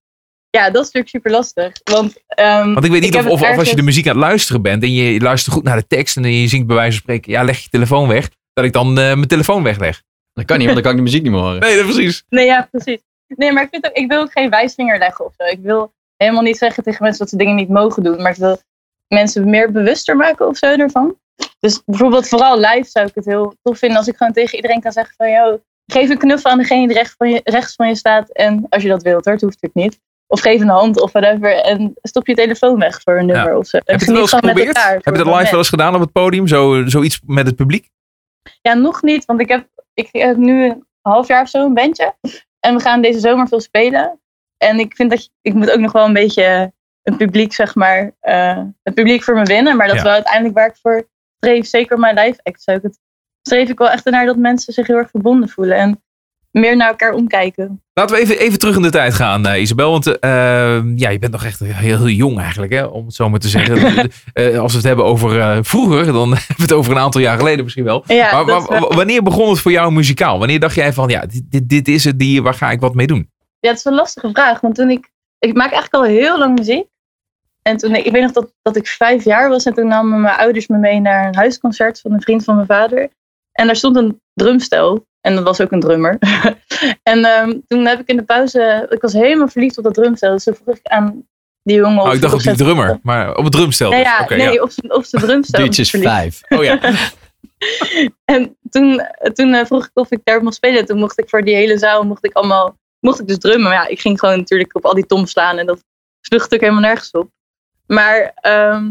Ja, dat is natuurlijk super lastig. Want, ehm, Want ik weet niet of, als je de muziek aan het luisteren bent en je luistert goed naar de tekst en je zingt bij wijze van spreken, ja, leg je telefoon weg, dat ik dan eh, mijn telefoon wegleg. Dat kan niet, want dan kan ik de muziek niet meer horen. Nee, dat precies. Nee, ja, precies. Nee, maar ik, vind ook, ik wil ook geen wijsvinger leggen of zo. Ik wil helemaal niet zeggen tegen mensen dat ze dingen niet mogen doen. Maar ik wil mensen meer bewuster maken of zo ervan. Dus bijvoorbeeld vooral live zou ik het heel tof vinden als ik gewoon tegen iedereen kan zeggen van... Yo, geef een knuffel aan degene die rechts van je, rechts van je staat. En als je dat wilt hoor, het hoeft natuurlijk niet. Of geef een hand of whatever. En stop je telefoon weg voor een nummer of zo. Heb je het wel eens geprobeerd? Heb je dat live wel eens gedaan op het podium? Zo, zoiets met het publiek? Ja, nog niet. Want ik heb, ik heb nu een half jaar of zo een bandje. En we gaan deze zomer veel spelen. En ik vind dat je, ik moet ook nog wel een beetje een publiek, zeg maar, eh, het publiek voor me winnen. Maar dat Ja. is wel uiteindelijk waar ik voor streef. Zeker mijn live act. Zou ik het, streef ik wel echt naar dat mensen zich heel erg verbonden voelen. En meer naar elkaar omkijken. Laten we even, even terug in de tijd gaan, eh, Isabel. Want eh, ja, je bent nog echt heel, heel jong eigenlijk, hè, om het zo maar te zeggen. [laughs] Eh, als we het hebben over vroeger, dan [laughs] hebben we het over een aantal jaar geleden misschien wel. Ja, maar dat is maar wel- wanneer begon het voor jou muzikaal? Wanneer dacht jij van, ja, dit, dit, is het, die, waar ga ik wat mee doen? Ja, het is een lastige vraag. Want toen ik. Ik maak eigenlijk al heel lang muziek. En toen ik, ik weet nog dat, dat ik vijf jaar was. En toen namen mijn ouders me mee naar een huisconcert van een vriend van mijn vader. En daar stond een drumstel. En dat was ook een drummer. [laughs] en ehm, toen heb ik in de pauze. Ik was helemaal verliefd op dat drumstel. Dus toen vroeg ik aan die jongen. Oh, of ik dacht op die of drummer, maar op het drumstel. Nee, dus. ja, nee ja. op zijn op zijn drumstel. Duurtjes verliefd. vijf. Oh ja. [laughs] En toen, toen eh, vroeg ik of ik daar mocht spelen. Toen mocht ik voor die hele zaal mocht ik allemaal mocht ik dus drummen. Maar ja, ik ging gewoon natuurlijk op al die tom slaan. En dat sloeg natuurlijk helemaal nergens op. Maar ehm,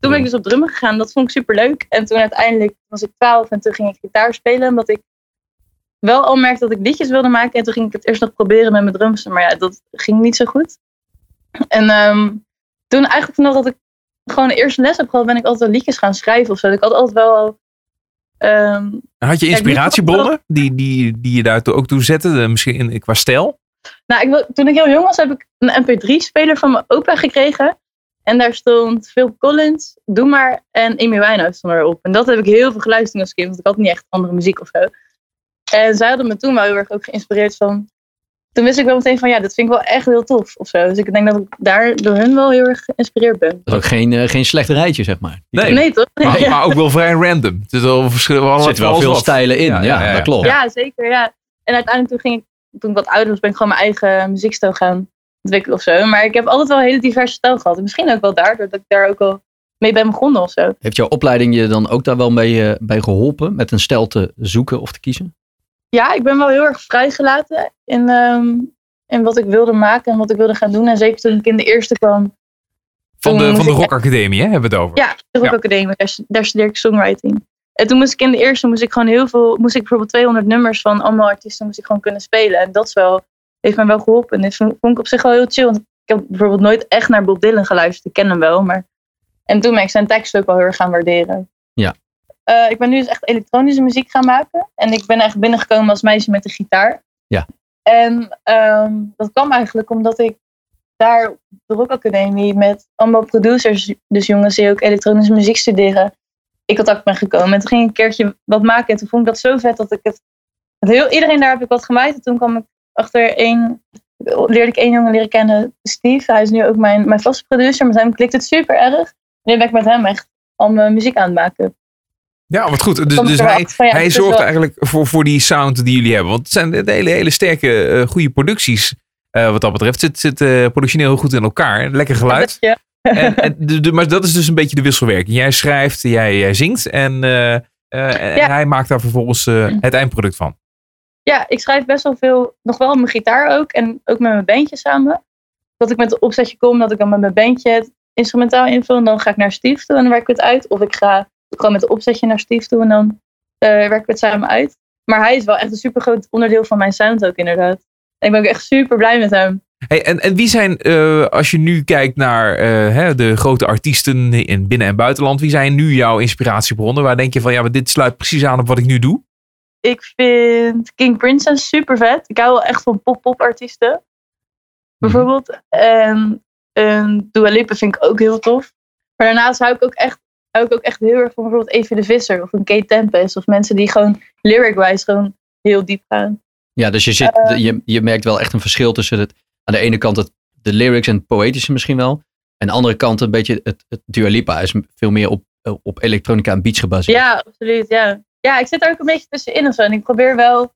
toen ben ik dus op drummen gegaan. Dat vond ik super leuk. En toen uiteindelijk was ik 12 en toen ging ik gitaar spelen. Omdat ik wel al merkte dat ik liedjes wilde maken. En toen ging ik het eerst nog proberen met mijn drums. Maar ja, dat ging niet zo goed. En ehm, toen eigenlijk vanaf dat ik gewoon eerst les heb gehad, ben ik altijd liedjes gaan schrijven of zo. Ik had altijd wel al. ehm, Had je inspiratiebronnen die, die, die je daar ook toe zette? Misschien in, qua stijl? nou, ik, toen ik heel jong was, heb ik een MP3-speler van mijn opa gekregen. En daar stond Phil Collins, Doe Maar en Amy Winehouse stond erop. En dat heb ik heel veel geluisterd als kind, want ik had niet echt andere muziek of zo. En zij hadden me toen wel heel erg ook geïnspireerd van... Toen wist ik wel meteen van, ja, dat vind ik wel echt heel tof of zo. Dus ik denk dat ik daar door hun wel heel erg geïnspireerd ben. Dat is ook geen, eh, geen slecht rijtje, zeg maar. Nee. Nee, toch? Maar, ja. maar ook wel vrij random. Het is wel verschil. Er zitten wel veel stijlen in. Ja, Ja, ja, ja. dat klopt. Ja, zeker. Ja. En uiteindelijk toen ging ik, toen ik wat ouder was, ben ik gewoon mijn eigen muziekstijl gaan ontwikkelen of zo. Maar ik heb altijd wel een hele diverse stijl gehad. En misschien ook wel daardoor dat ik daar ook al mee ben begonnen of zo. Heeft jouw opleiding je dan ook daar wel mee, eh, bij geholpen? Met een stijl te zoeken of te kiezen? Ja, ik ben wel heel erg vrijgelaten in, ehm, in wat ik wilde maken en wat ik wilde gaan doen. En zeker toen ik in de eerste kwam. Van de, van de Rock Academie, hè, hebben we het over. Ja, de Rock Ja. Academie, daar, daar studeer ik songwriting. En toen moest ik in de eerste, moest ik gewoon heel veel, moest ik bijvoorbeeld 200 nummers van allemaal artiesten moest ik gewoon kunnen spelen. En dat is wel, heeft mij wel geholpen. En vond vond ik op zich wel heel chill. Want ik heb bijvoorbeeld nooit echt naar Bob Dylan geluisterd. Ik ken hem wel, maar... En toen ben ik zijn tekst ook wel heel erg gaan waarderen. Eh, ik ben nu dus echt elektronische muziek gaan maken. En ik ben echt binnengekomen als meisje met de gitaar. Ja. En ehm, dat kwam eigenlijk omdat ik daar op de Rock Academie met allemaal producers, dus jongens die ook elektronische muziek studeren, in contact ben gekomen. En toen ging ik een keertje wat maken. En toen vond ik dat zo vet dat ik het. het heel, iedereen daar heb ik wat gemaaid. En toen kwam ik achter één. Leerde ik één jongen leren kennen, Steve. Hij is nu ook mijn, mijn vaste producer. Met hem klikt het super erg. En nu ben ik met hem echt al mijn muziek aan het maken. Ja, wat goed. Dus, dus hij, ja, hij het is zorgt wel- eigenlijk voor, voor die sound die jullie hebben. Want het zijn hele, hele sterke, eh, goede producties. eh, wat dat betreft zit, zit eh, productioneel heel goed in elkaar. Lekker geluid. Ja, En, [laughs] en de, de- maar dat is dus een beetje de wisselwerking. Jij schrijft, jij, jij zingt en, en hij maakt daar vervolgens eh, het eindproduct van. ja, ik schrijf best wel veel, nog wel op mijn gitaar ook. En ook met mijn bandje samen. Dat ik met een opzetje kom, dat ik dan met mijn bandje het instrumentaal invul. En dan ga ik naar Steve toe en dan werk ik het uit. Of ik ga gewoon met een opzetje naar Steve toe en dan eh werken we het samen uit. Maar hij is wel echt een super groot onderdeel van mijn sound ook inderdaad. En ik ben ook echt super blij met hem. Hey, en, en wie zijn, eh, als je nu kijkt naar eh, hè, de grote artiesten in binnen- en buitenland, wie zijn nu jouw inspiratiebronnen? Waar denk je van, ja, maar dit sluit precies aan op wat ik nu doe? Ik vind King Princess super vet. Ik hou wel echt van pop-pop artiesten. Bijvoorbeeld. En, en Dua Lipa vind ik ook heel tof. Maar daarnaast hou ik ook echt, hou ik ook echt heel erg van bijvoorbeeld Evie de Visser of een Kate Tempest. Of mensen die gewoon lyric-wise gewoon heel diep gaan. Ja, dus je, zit, Eh. je, je merkt wel echt een verschil tussen het, aan de ene kant het, de lyrics en het poëtische misschien wel. En aan de andere kant een beetje het, het Dua Lipa is veel meer op, op elektronica en beats gebaseerd. Ja, absoluut. Ja. ja, ik zit daar ook een beetje tussenin of zo. En ik probeer wel,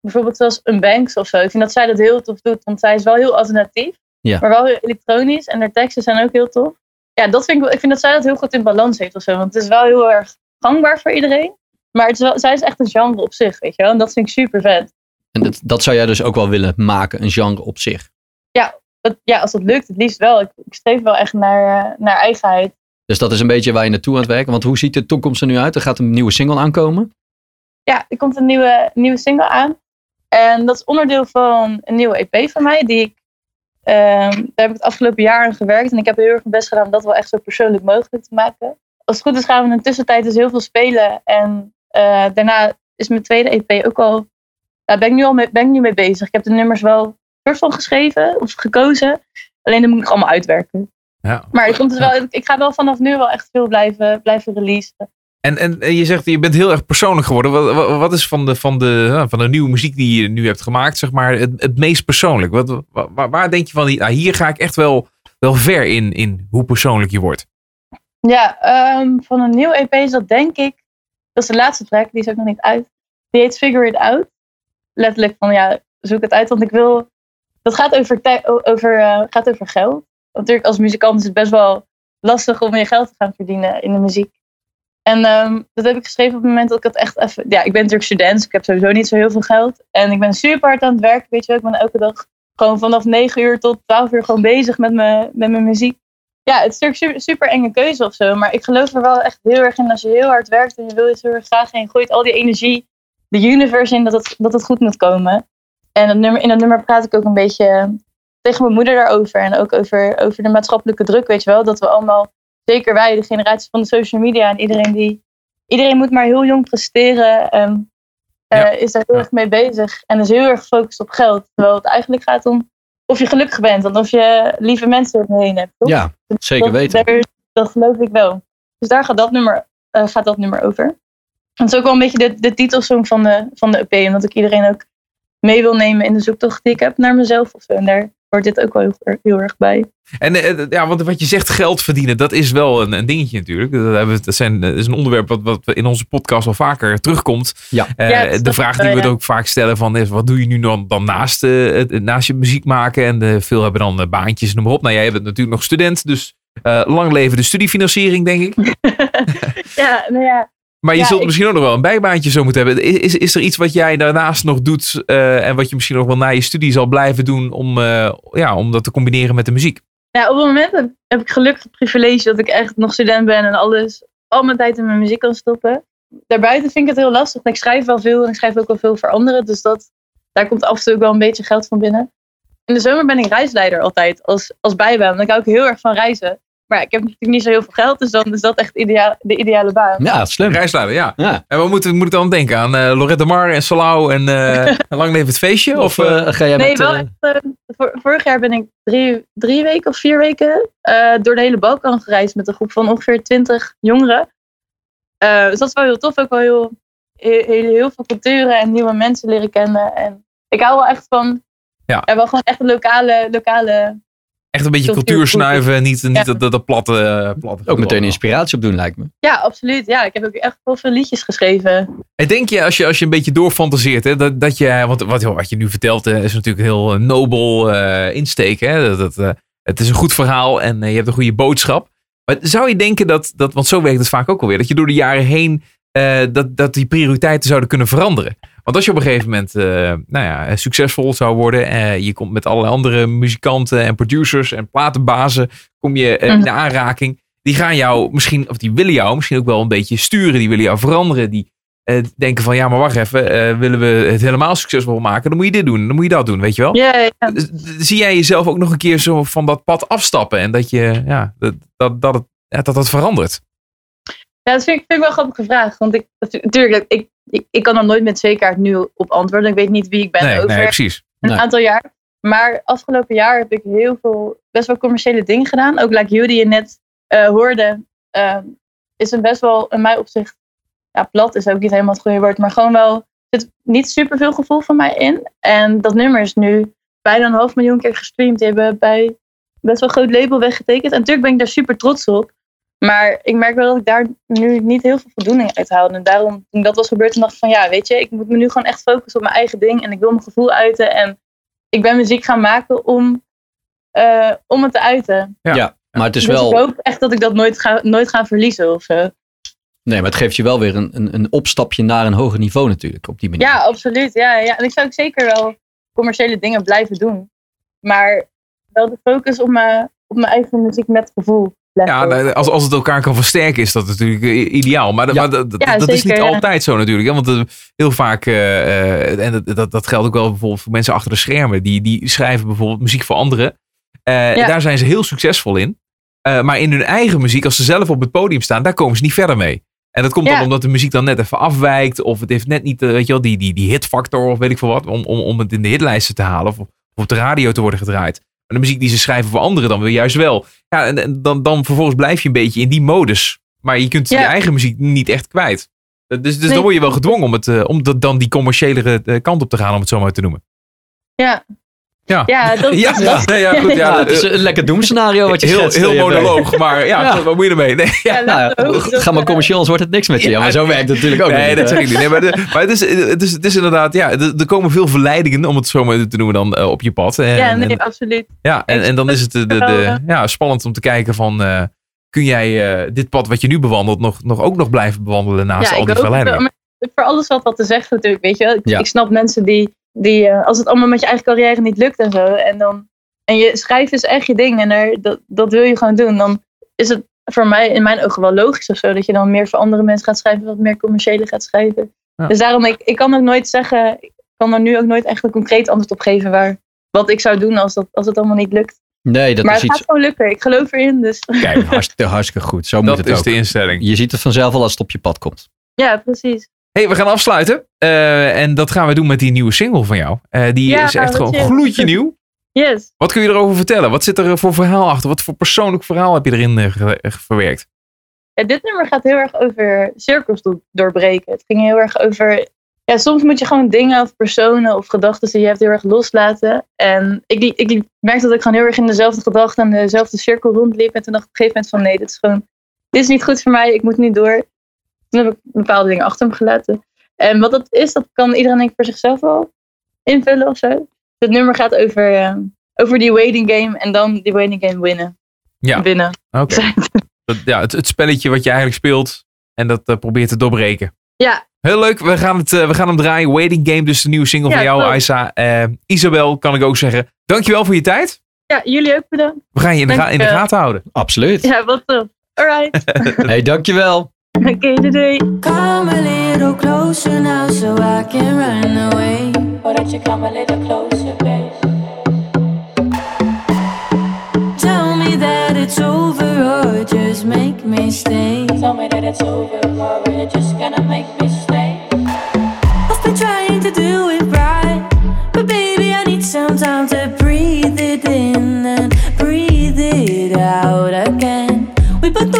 bijvoorbeeld zoals een Banks of zo. Ik vind dat zij dat heel tof doet, want zij is wel heel alternatief. Ja. Maar wel heel elektronisch en haar teksten zijn ook heel tof. Ja, dat vind ik, ik vind dat zij dat heel goed in balans heeft of zo. Want het is wel heel erg gangbaar voor iedereen. Maar het is wel, zij is echt een genre op zich, weet je wel. En dat vind ik super vet. En dat, dat zou jij dus ook wel willen maken, een genre op zich. Dat, ja, als dat lukt, het liefst wel. Ik, ik streef wel echt naar, eh, naar eigenheid. Dus dat is een beetje waar je naartoe aan het werken. Want hoe ziet de toekomst er nu uit? Er gaat een nieuwe single aankomen. ja, er komt een nieuwe, nieuwe single aan. En dat is onderdeel van een nieuwe EP van mij. Die ik, daar heb ik het afgelopen jaar aan gewerkt. En ik heb heel erg mijn best gedaan om dat wel echt zo persoonlijk mogelijk te maken. Als het goed is gaan we in de tussentijd dus heel veel spelen. En eh, daarna is mijn tweede EP ook al... Daar ben ik nu al mee, ben ik nu mee bezig. Ik heb de nummers wel soort van geschreven of gekozen. Alleen dat moet ik allemaal uitwerken. Ja. Maar er komt dus wel, ik ga wel vanaf nu wel echt veel blijven, blijven releasen. En, en, je zegt, je bent heel erg persoonlijk geworden. Wat, is van de, van, de, van de nieuwe muziek die je nu hebt gemaakt, zeg maar, het, het meest persoonlijk? Wat, wa- waar, waar denk je van, nou, hier ga ik echt wel, wel ver in, in hoe persoonlijk je wordt? Ja, ehm, van een nieuw EP is dat denk ik. Dat is de laatste track, die is ook nog niet uit. Die heet Figure It Out. Letterlijk van ja, zoek het uit, want ik wil. Dat gaat over, over, eh, gaat over geld. Want natuurlijk als muzikant is het best wel lastig om je geld te gaan verdienen in de muziek. En ehm, dat heb ik geschreven op het moment dat ik het echt even... Ja, ik ben natuurlijk student, dus ik heb sowieso niet zo heel veel geld. En ik ben super hard aan het werken, weet je wel. Ik ben elke dag gewoon vanaf 9 uur tot 12 uur gewoon bezig met, me, met mijn muziek. Ja, het is natuurlijk super, super enge keuze of zo. Maar ik geloof er wel echt heel erg in als je heel hard werkt en je wil iets heel erg graag en je gooit al die energie de universe in dat het, dat het goed moet komen. En dat nummer, in dat nummer praat ik ook een beetje tegen mijn moeder daarover. En ook over, over de maatschappelijke druk, weet je wel. Dat we allemaal, zeker wij, de generatie van de social media en iedereen die... Iedereen moet maar heel jong presteren en eh, Ja. is daar heel erg mee bezig. En is heel erg gefocust op geld. Terwijl het eigenlijk gaat om of je gelukkig bent. En of je lieve mensen om je heen hebt. Toch? Ja, zeker dat, weten. daar- dat geloof ik wel. Dus daar gaat dat nummer, eh, gaat dat nummer over. Het is ook wel een beetje de, de titelsong van de, van de EP. Omdat ik iedereen ook mee wil nemen in de zoektocht die ik heb naar mezelf. Of zo. En daar hoort dit ook wel heel, erg- heel erg bij. En eh, ja, want wat je zegt, geld verdienen, dat is wel een, een dingetje natuurlijk. Dat, hebben dat, zijn, dat is een onderwerp wat, wat in onze podcast al vaker terugkomt. Ja. Eh, Ja, de vraag die we ja. ook vaak stellen van is, wat doe je nu dan, dan naast, eh, naast je muziek maken? En eh, veel hebben dan eh, baantjes, noem maar op. Nou, jij bent natuurlijk nog student, dus eh, lang leven de studiefinanciering, denk ik. [laughs] [laughs] Ja, nou ja. Maar je Ja, zult ik- misschien ook nog wel een bijbaantje zo moeten hebben. Is, is er iets wat jij daarnaast nog doet eh, en wat je misschien nog wel na je studie zal blijven doen om, eh, ja, om dat te combineren met de muziek? Nou, op het moment heb, heb ik gelukkig het privilege dat ik echt nog student ben. En alles, al mijn tijd in mijn muziek kan stoppen. Daarbuiten vind ik het heel lastig. Ik schrijf wel veel en ik schrijf ook wel veel voor anderen. Dus dat, daar komt af en toe ook wel een beetje geld van binnen. In de zomer ben ik reisleider altijd als, als bijbaan. Dan hou ik heel erg van reizen. Maar ja, ik heb natuurlijk niet zo heel veel geld. Dus dan is dat echt ideaal, de ideale baan. Ja, slim. Reisleider, ja. Ja. En wat moet, moet ik dan denken aan? eh Lorette Mar en Salau en eh [laughs] Lang Leven het Feestje? Of Of, eh, ga jij Nee, met... wel echt. vor- vorig jaar ben ik drie, drie weken of vier weken eh, door de hele Balkan gereisd met een groep van ongeveer twintig jongeren. Eh, dus dat is wel heel tof. Ook wel heel, heel, heel, heel veel culturen en nieuwe mensen leren kennen. En ik hou wel echt van. Ja. wel gewoon echt een lokale. lokale echt een beetje cultuur- cultuur snuiven, niet, niet Ja. dat, dat, dat platte, eh, platte ook meteen inspiratie op doen, lijkt me. ja, absoluut. Ja, ik heb ook echt wel veel liedjes geschreven. En denk je, als je, als je een beetje doorfantaseert, hè, dat, dat je, want wat, wat je nu vertelt eh, is natuurlijk een heel eh, nobel eh, insteek. Hè? Dat, dat, het is een goed verhaal en je hebt een goede boodschap. Maar zou je denken dat, dat, want zo werkt het vaak ook alweer, dat je door de jaren heen, eh, dat, dat die prioriteiten zouden kunnen veranderen? Want als je op een gegeven moment eh, nou ja, succesvol zou worden, eh, je komt met allerlei andere muzikanten en producers en platenbazen, kom je eh, in Mhm. de aanraking. Die gaan jou misschien, of die willen jou misschien ook wel een beetje sturen. Die willen jou veranderen. Die denken van, ja, maar wacht even. willen we het helemaal succesvol maken? Dan moet je dit doen. Dan moet je dat doen, weet je wel? Ja, ja, ja. Dus, Zie jij jezelf ook nog een keer zo van dat pad afstappen? En dat je, ja, dat, dat, dat, het, dat het verandert? Ja, dat vind ik, vind ik wel een grappige vraag. Want ik, natuurlijk, ik, ik, ik kan er nooit met zekerheid nu op antwoorden. Ik weet niet wie ik ben Nee, over nee, precies. een Nee. aantal jaar. Maar afgelopen jaar heb ik heel veel, best wel commerciële dingen gedaan. Ook like die je net eh, hoorde, ehm, is een best wel in mijn opzicht, ja, plat is ook niet helemaal het goede woord, maar gewoon wel, er zit niet super veel gevoel van mij in. En dat nummer is nu bijna een half miljoen keer gestreamd. Die hebben bij best wel een groot label weggetekend. En natuurlijk ben ik daar super trots op. Maar ik merk wel dat ik daar nu niet heel veel voldoening uit haal. En daarom, toen dat was gebeurd, dacht ik van ja, weet je, ik moet me nu gewoon echt focussen op mijn eigen ding. En ik wil mijn gevoel uiten. En ik ben muziek gaan maken om, eh, om het te uiten. Ja. Ja, maar het is dus ik wel... hoop echt dat ik dat nooit ga, nooit ga verliezen of zo. Nee, maar het geeft je wel weer een, een, een opstapje naar een hoger niveau natuurlijk, op die manier. Ja, absoluut. Ja, ja. En ik zou ook zeker wel commerciële dingen blijven doen. Maar wel de focus op mijn, op mijn eigen muziek met gevoel. Ja, als, als het elkaar kan versterken, is dat natuurlijk eh, ideaal. Maar, Ja. maar dat, dat- Ja, dat is niet ja. altijd zo natuurlijk. Hè? Want eh, heel vaak, eh, en dat, dat, geldt ook wel bijvoorbeeld voor mensen achter de schermen. Die, die schrijven bijvoorbeeld muziek voor anderen. Daar zijn ze heel succesvol in. Maar in hun eigen muziek, als ze zelf op het podium staan, daar komen ze niet verder mee. En dat komt dan omdat de muziek dan net even afwijkt. Of het heeft net niet, weet je wel, die, die, die hitfactor of weet ik veel wat. Om, om, om het in de hitlijsten te halen. Of, of op de radio te worden gedraaid. Maar de muziek die ze schrijven voor anderen dan weer juist wel. Ja, en, dan, dan vervolgens blijf je een beetje in die modus. Maar je kunt je eigen muziek niet echt kwijt. Dus, dus Nee. dan word je wel gedwongen om, het, eh, om dat, dan die commerciële eh, kant op te gaan, om het zo maar te noemen. Ja, Ja, ja, dat, [laughs] ja, dat- nee, ja, goed, ja, Ja, het is eh, een lekker doemscenario wat je heel, schetst, heel eh, monoloog, maar ja, [laughs] Ja. wat moet je ermee? Nee, ja. Nou, dat, ga maar eh, commercieel, anders wordt het niks met je. Ja, maar zo werkt het natuurlijk ook Nee, niet, dat zeg ik niet. Nee, maar de- maar het, is, het, is, het is inderdaad, ja, er, komen veel verleidingen, om het zo maar te noemen, dan eh, op je pad. En, Ja, nee, en- absoluut. ja, en, en dan is het de, de, de- ja, spannend om te kijken van, eh, kun jij eh, dit pad wat je nu bewandelt nog, nog ook nog blijven bewandelen naast ja, al ik die hoop het wel. verleidingen? Voor alles wat wat te zeggen natuurlijk, weet je wel. Ik, Ja. ik snap mensen die, die eh, als het allemaal met je eigen carrière niet lukt en zo. En, dan, en je schrijven is echt je ding en er, dat, dat wil je gewoon doen. Dan is het voor mij in mijn ogen wel logisch of zo. Dat je dan meer voor andere mensen gaat schrijven, wat meer commerciële gaat schrijven. Ja. Dus daarom, ik, ik kan ook nooit zeggen, ik kan er nu ook nooit echt een concreet antwoord op geven waar, wat ik zou doen als, dat, als het allemaal niet lukt. Nee, dat maar is het gaat gewoon lukken, ik geloof erin. Dus Kijk, hartstikke, hartstikke goed. Zo moet Dat het is ook. de instelling. Je ziet het vanzelf al als het op je pad komt. ja, precies. Hey, we gaan afsluiten. Eh, en dat gaan we doen met die nieuwe single van jou. Eh, die Ja, is echt gewoon je- gloedje nieuw. Yes. Wat kun je erover vertellen? Wat zit er voor verhaal achter? Wat voor persoonlijk verhaal heb je erin eh, eh, verwerkt? Ja, dit nummer gaat heel erg over cirkels do- doorbreken. Het ging heel erg over. Ja, soms moet je gewoon dingen of personen of gedachten die je hebt heel erg loslaten. En ik, ik merkte dat ik gewoon heel erg in dezelfde gedachten en dezelfde cirkel rondliep. En toen dacht ik op een gegeven moment van nee, dit is gewoon. Dit is niet goed voor mij, ik moet nu door. Toen heb ik bepaalde dingen achter me gelaten. En wat dat is, dat kan iedereen denk ik voor zichzelf wel invullen of zo. Het nummer gaat over, eh, over die waiting game en dan die waiting game winnen. Ja. Winnen. Oké. [laughs] Dat- Ja, het, het spelletje wat je eigenlijk speelt en dat eh, probeert te doorbreken. Ja, Heel leuk, we gaan, het, eh, we gaan hem draaien. Waiting Game, dus de nieuwe single Ja, van jou, klopt. Aisa. Eh, Isabel, kan ik ook zeggen. Dankjewel voor je tijd. ja, jullie ook bedankt. We gaan je in de, ga- in de Dankjewel. gaten houden. Absoluut. Ja, wat tof. Alright. [laughs] hey, dankjewel. Oké, doei doei. Come a little closer now so I can run away. Why don't you come a little closer, babe? Tell me that it's over or just make me stay. Tell me that it's over or you're just gonna make me stay. I've been trying to do it right, but baby, I need some time to breathe it in and breathe it out again. We both know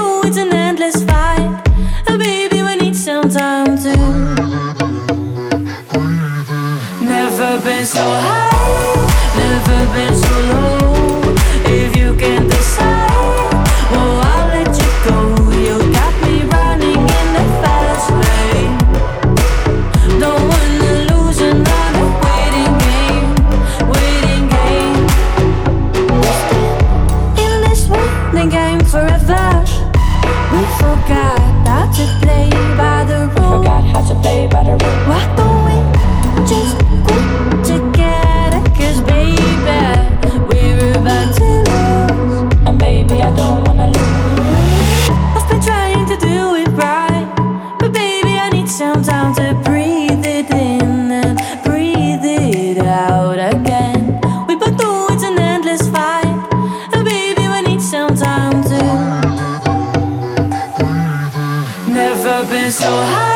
so high,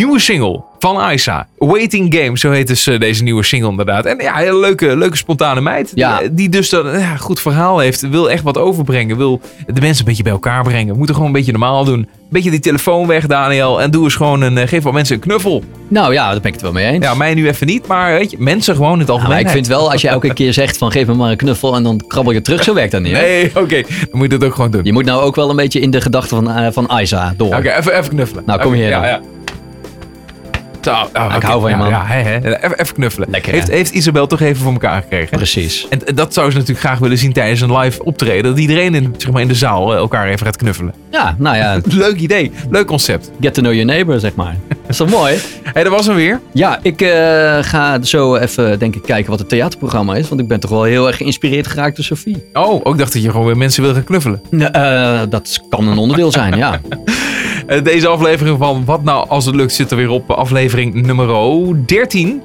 nieuwe single van Aisa. Waiting Game, zo heet dus eh, deze nieuwe single inderdaad. En ja, hele leuke, leuke spontane meid. Ja. Die, die dus een ja, goed verhaal heeft. Wil echt wat overbrengen. Wil de mensen een beetje bij elkaar brengen. We moeten gewoon een beetje normaal doen. Een beetje die telefoon weg, Daniel. En doe eens gewoon een, eh, geef wat mensen een knuffel. Nou ja, daar ben ik het wel mee eens. Ja, mij nu even niet, maar weet je, mensen gewoon in het Ja, algemeen. maar ik vind wel, als je elke keer zegt van geef me maar een knuffel en dan krabbel je terug, zo werkt dat niet. hè? Nee, [laughs] oké. Dan moet je dat ook gewoon doen. Je moet nou ook wel een beetje in de gedachten van, eh, van Isa door. Oké, even, even knuffelen. Nou, kom Oké, hier Ja, ja. Oh, ik hou van je, man. Ja, hè, hè. Even, even knuffelen. Lekker, heeft, heeft Isabel toch even voor elkaar gekregen? Precies. En en dat zou ze natuurlijk graag willen zien tijdens een live optreden. Dat iedereen in, zeg maar, in de zaal eh, elkaar even gaat knuffelen. Ja, nou ja, [laughs] Leuk idee. Leuk concept. get to know your neighbor, zeg maar. Dat [laughs] is toch mooi? Hé, dat was hem weer. Ja, ik eh, ga zo even, denk ik, kijken wat het theaterprogramma is. Want ik ben toch wel heel erg geïnspireerd geraakt door Sophie. Oh, ook dacht dat je gewoon weer mensen wil gaan knuffelen. Eh, dat kan een onderdeel zijn, ja. [laughs] Eh, Deze aflevering van Wat Nou Als Het Lukt zit er weer op aflevering nummer 13.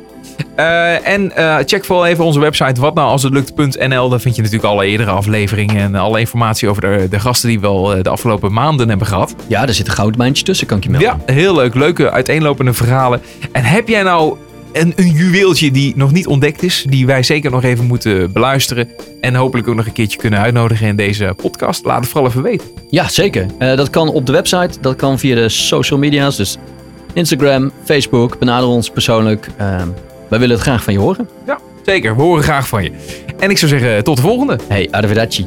Eh, en eh, check vooral even onze website watnoualshetlukt.nl. Daar vind je natuurlijk alle eerdere afleveringen en alle informatie over de, de gasten die we al de afgelopen maanden hebben gehad. Ja, er zit een goudmijntje tussen, kan ik je melden. Ja, heel leuk. Leuke uiteenlopende verhalen. En heb jij nou een, een juweeltje die nog niet ontdekt is, die wij zeker nog even moeten beluisteren en hopelijk ook nog een keertje kunnen uitnodigen in deze podcast? Laat het vooral even weten. Ja, zeker. Eh, dat kan op de website, dat kan via de social media's. Dus Instagram, Facebook, benader ons persoonlijk. Eh, wij willen het graag van je horen. Ja, zeker. We horen graag van je. En ik zou zeggen, tot de volgende. Hey, arrivederci.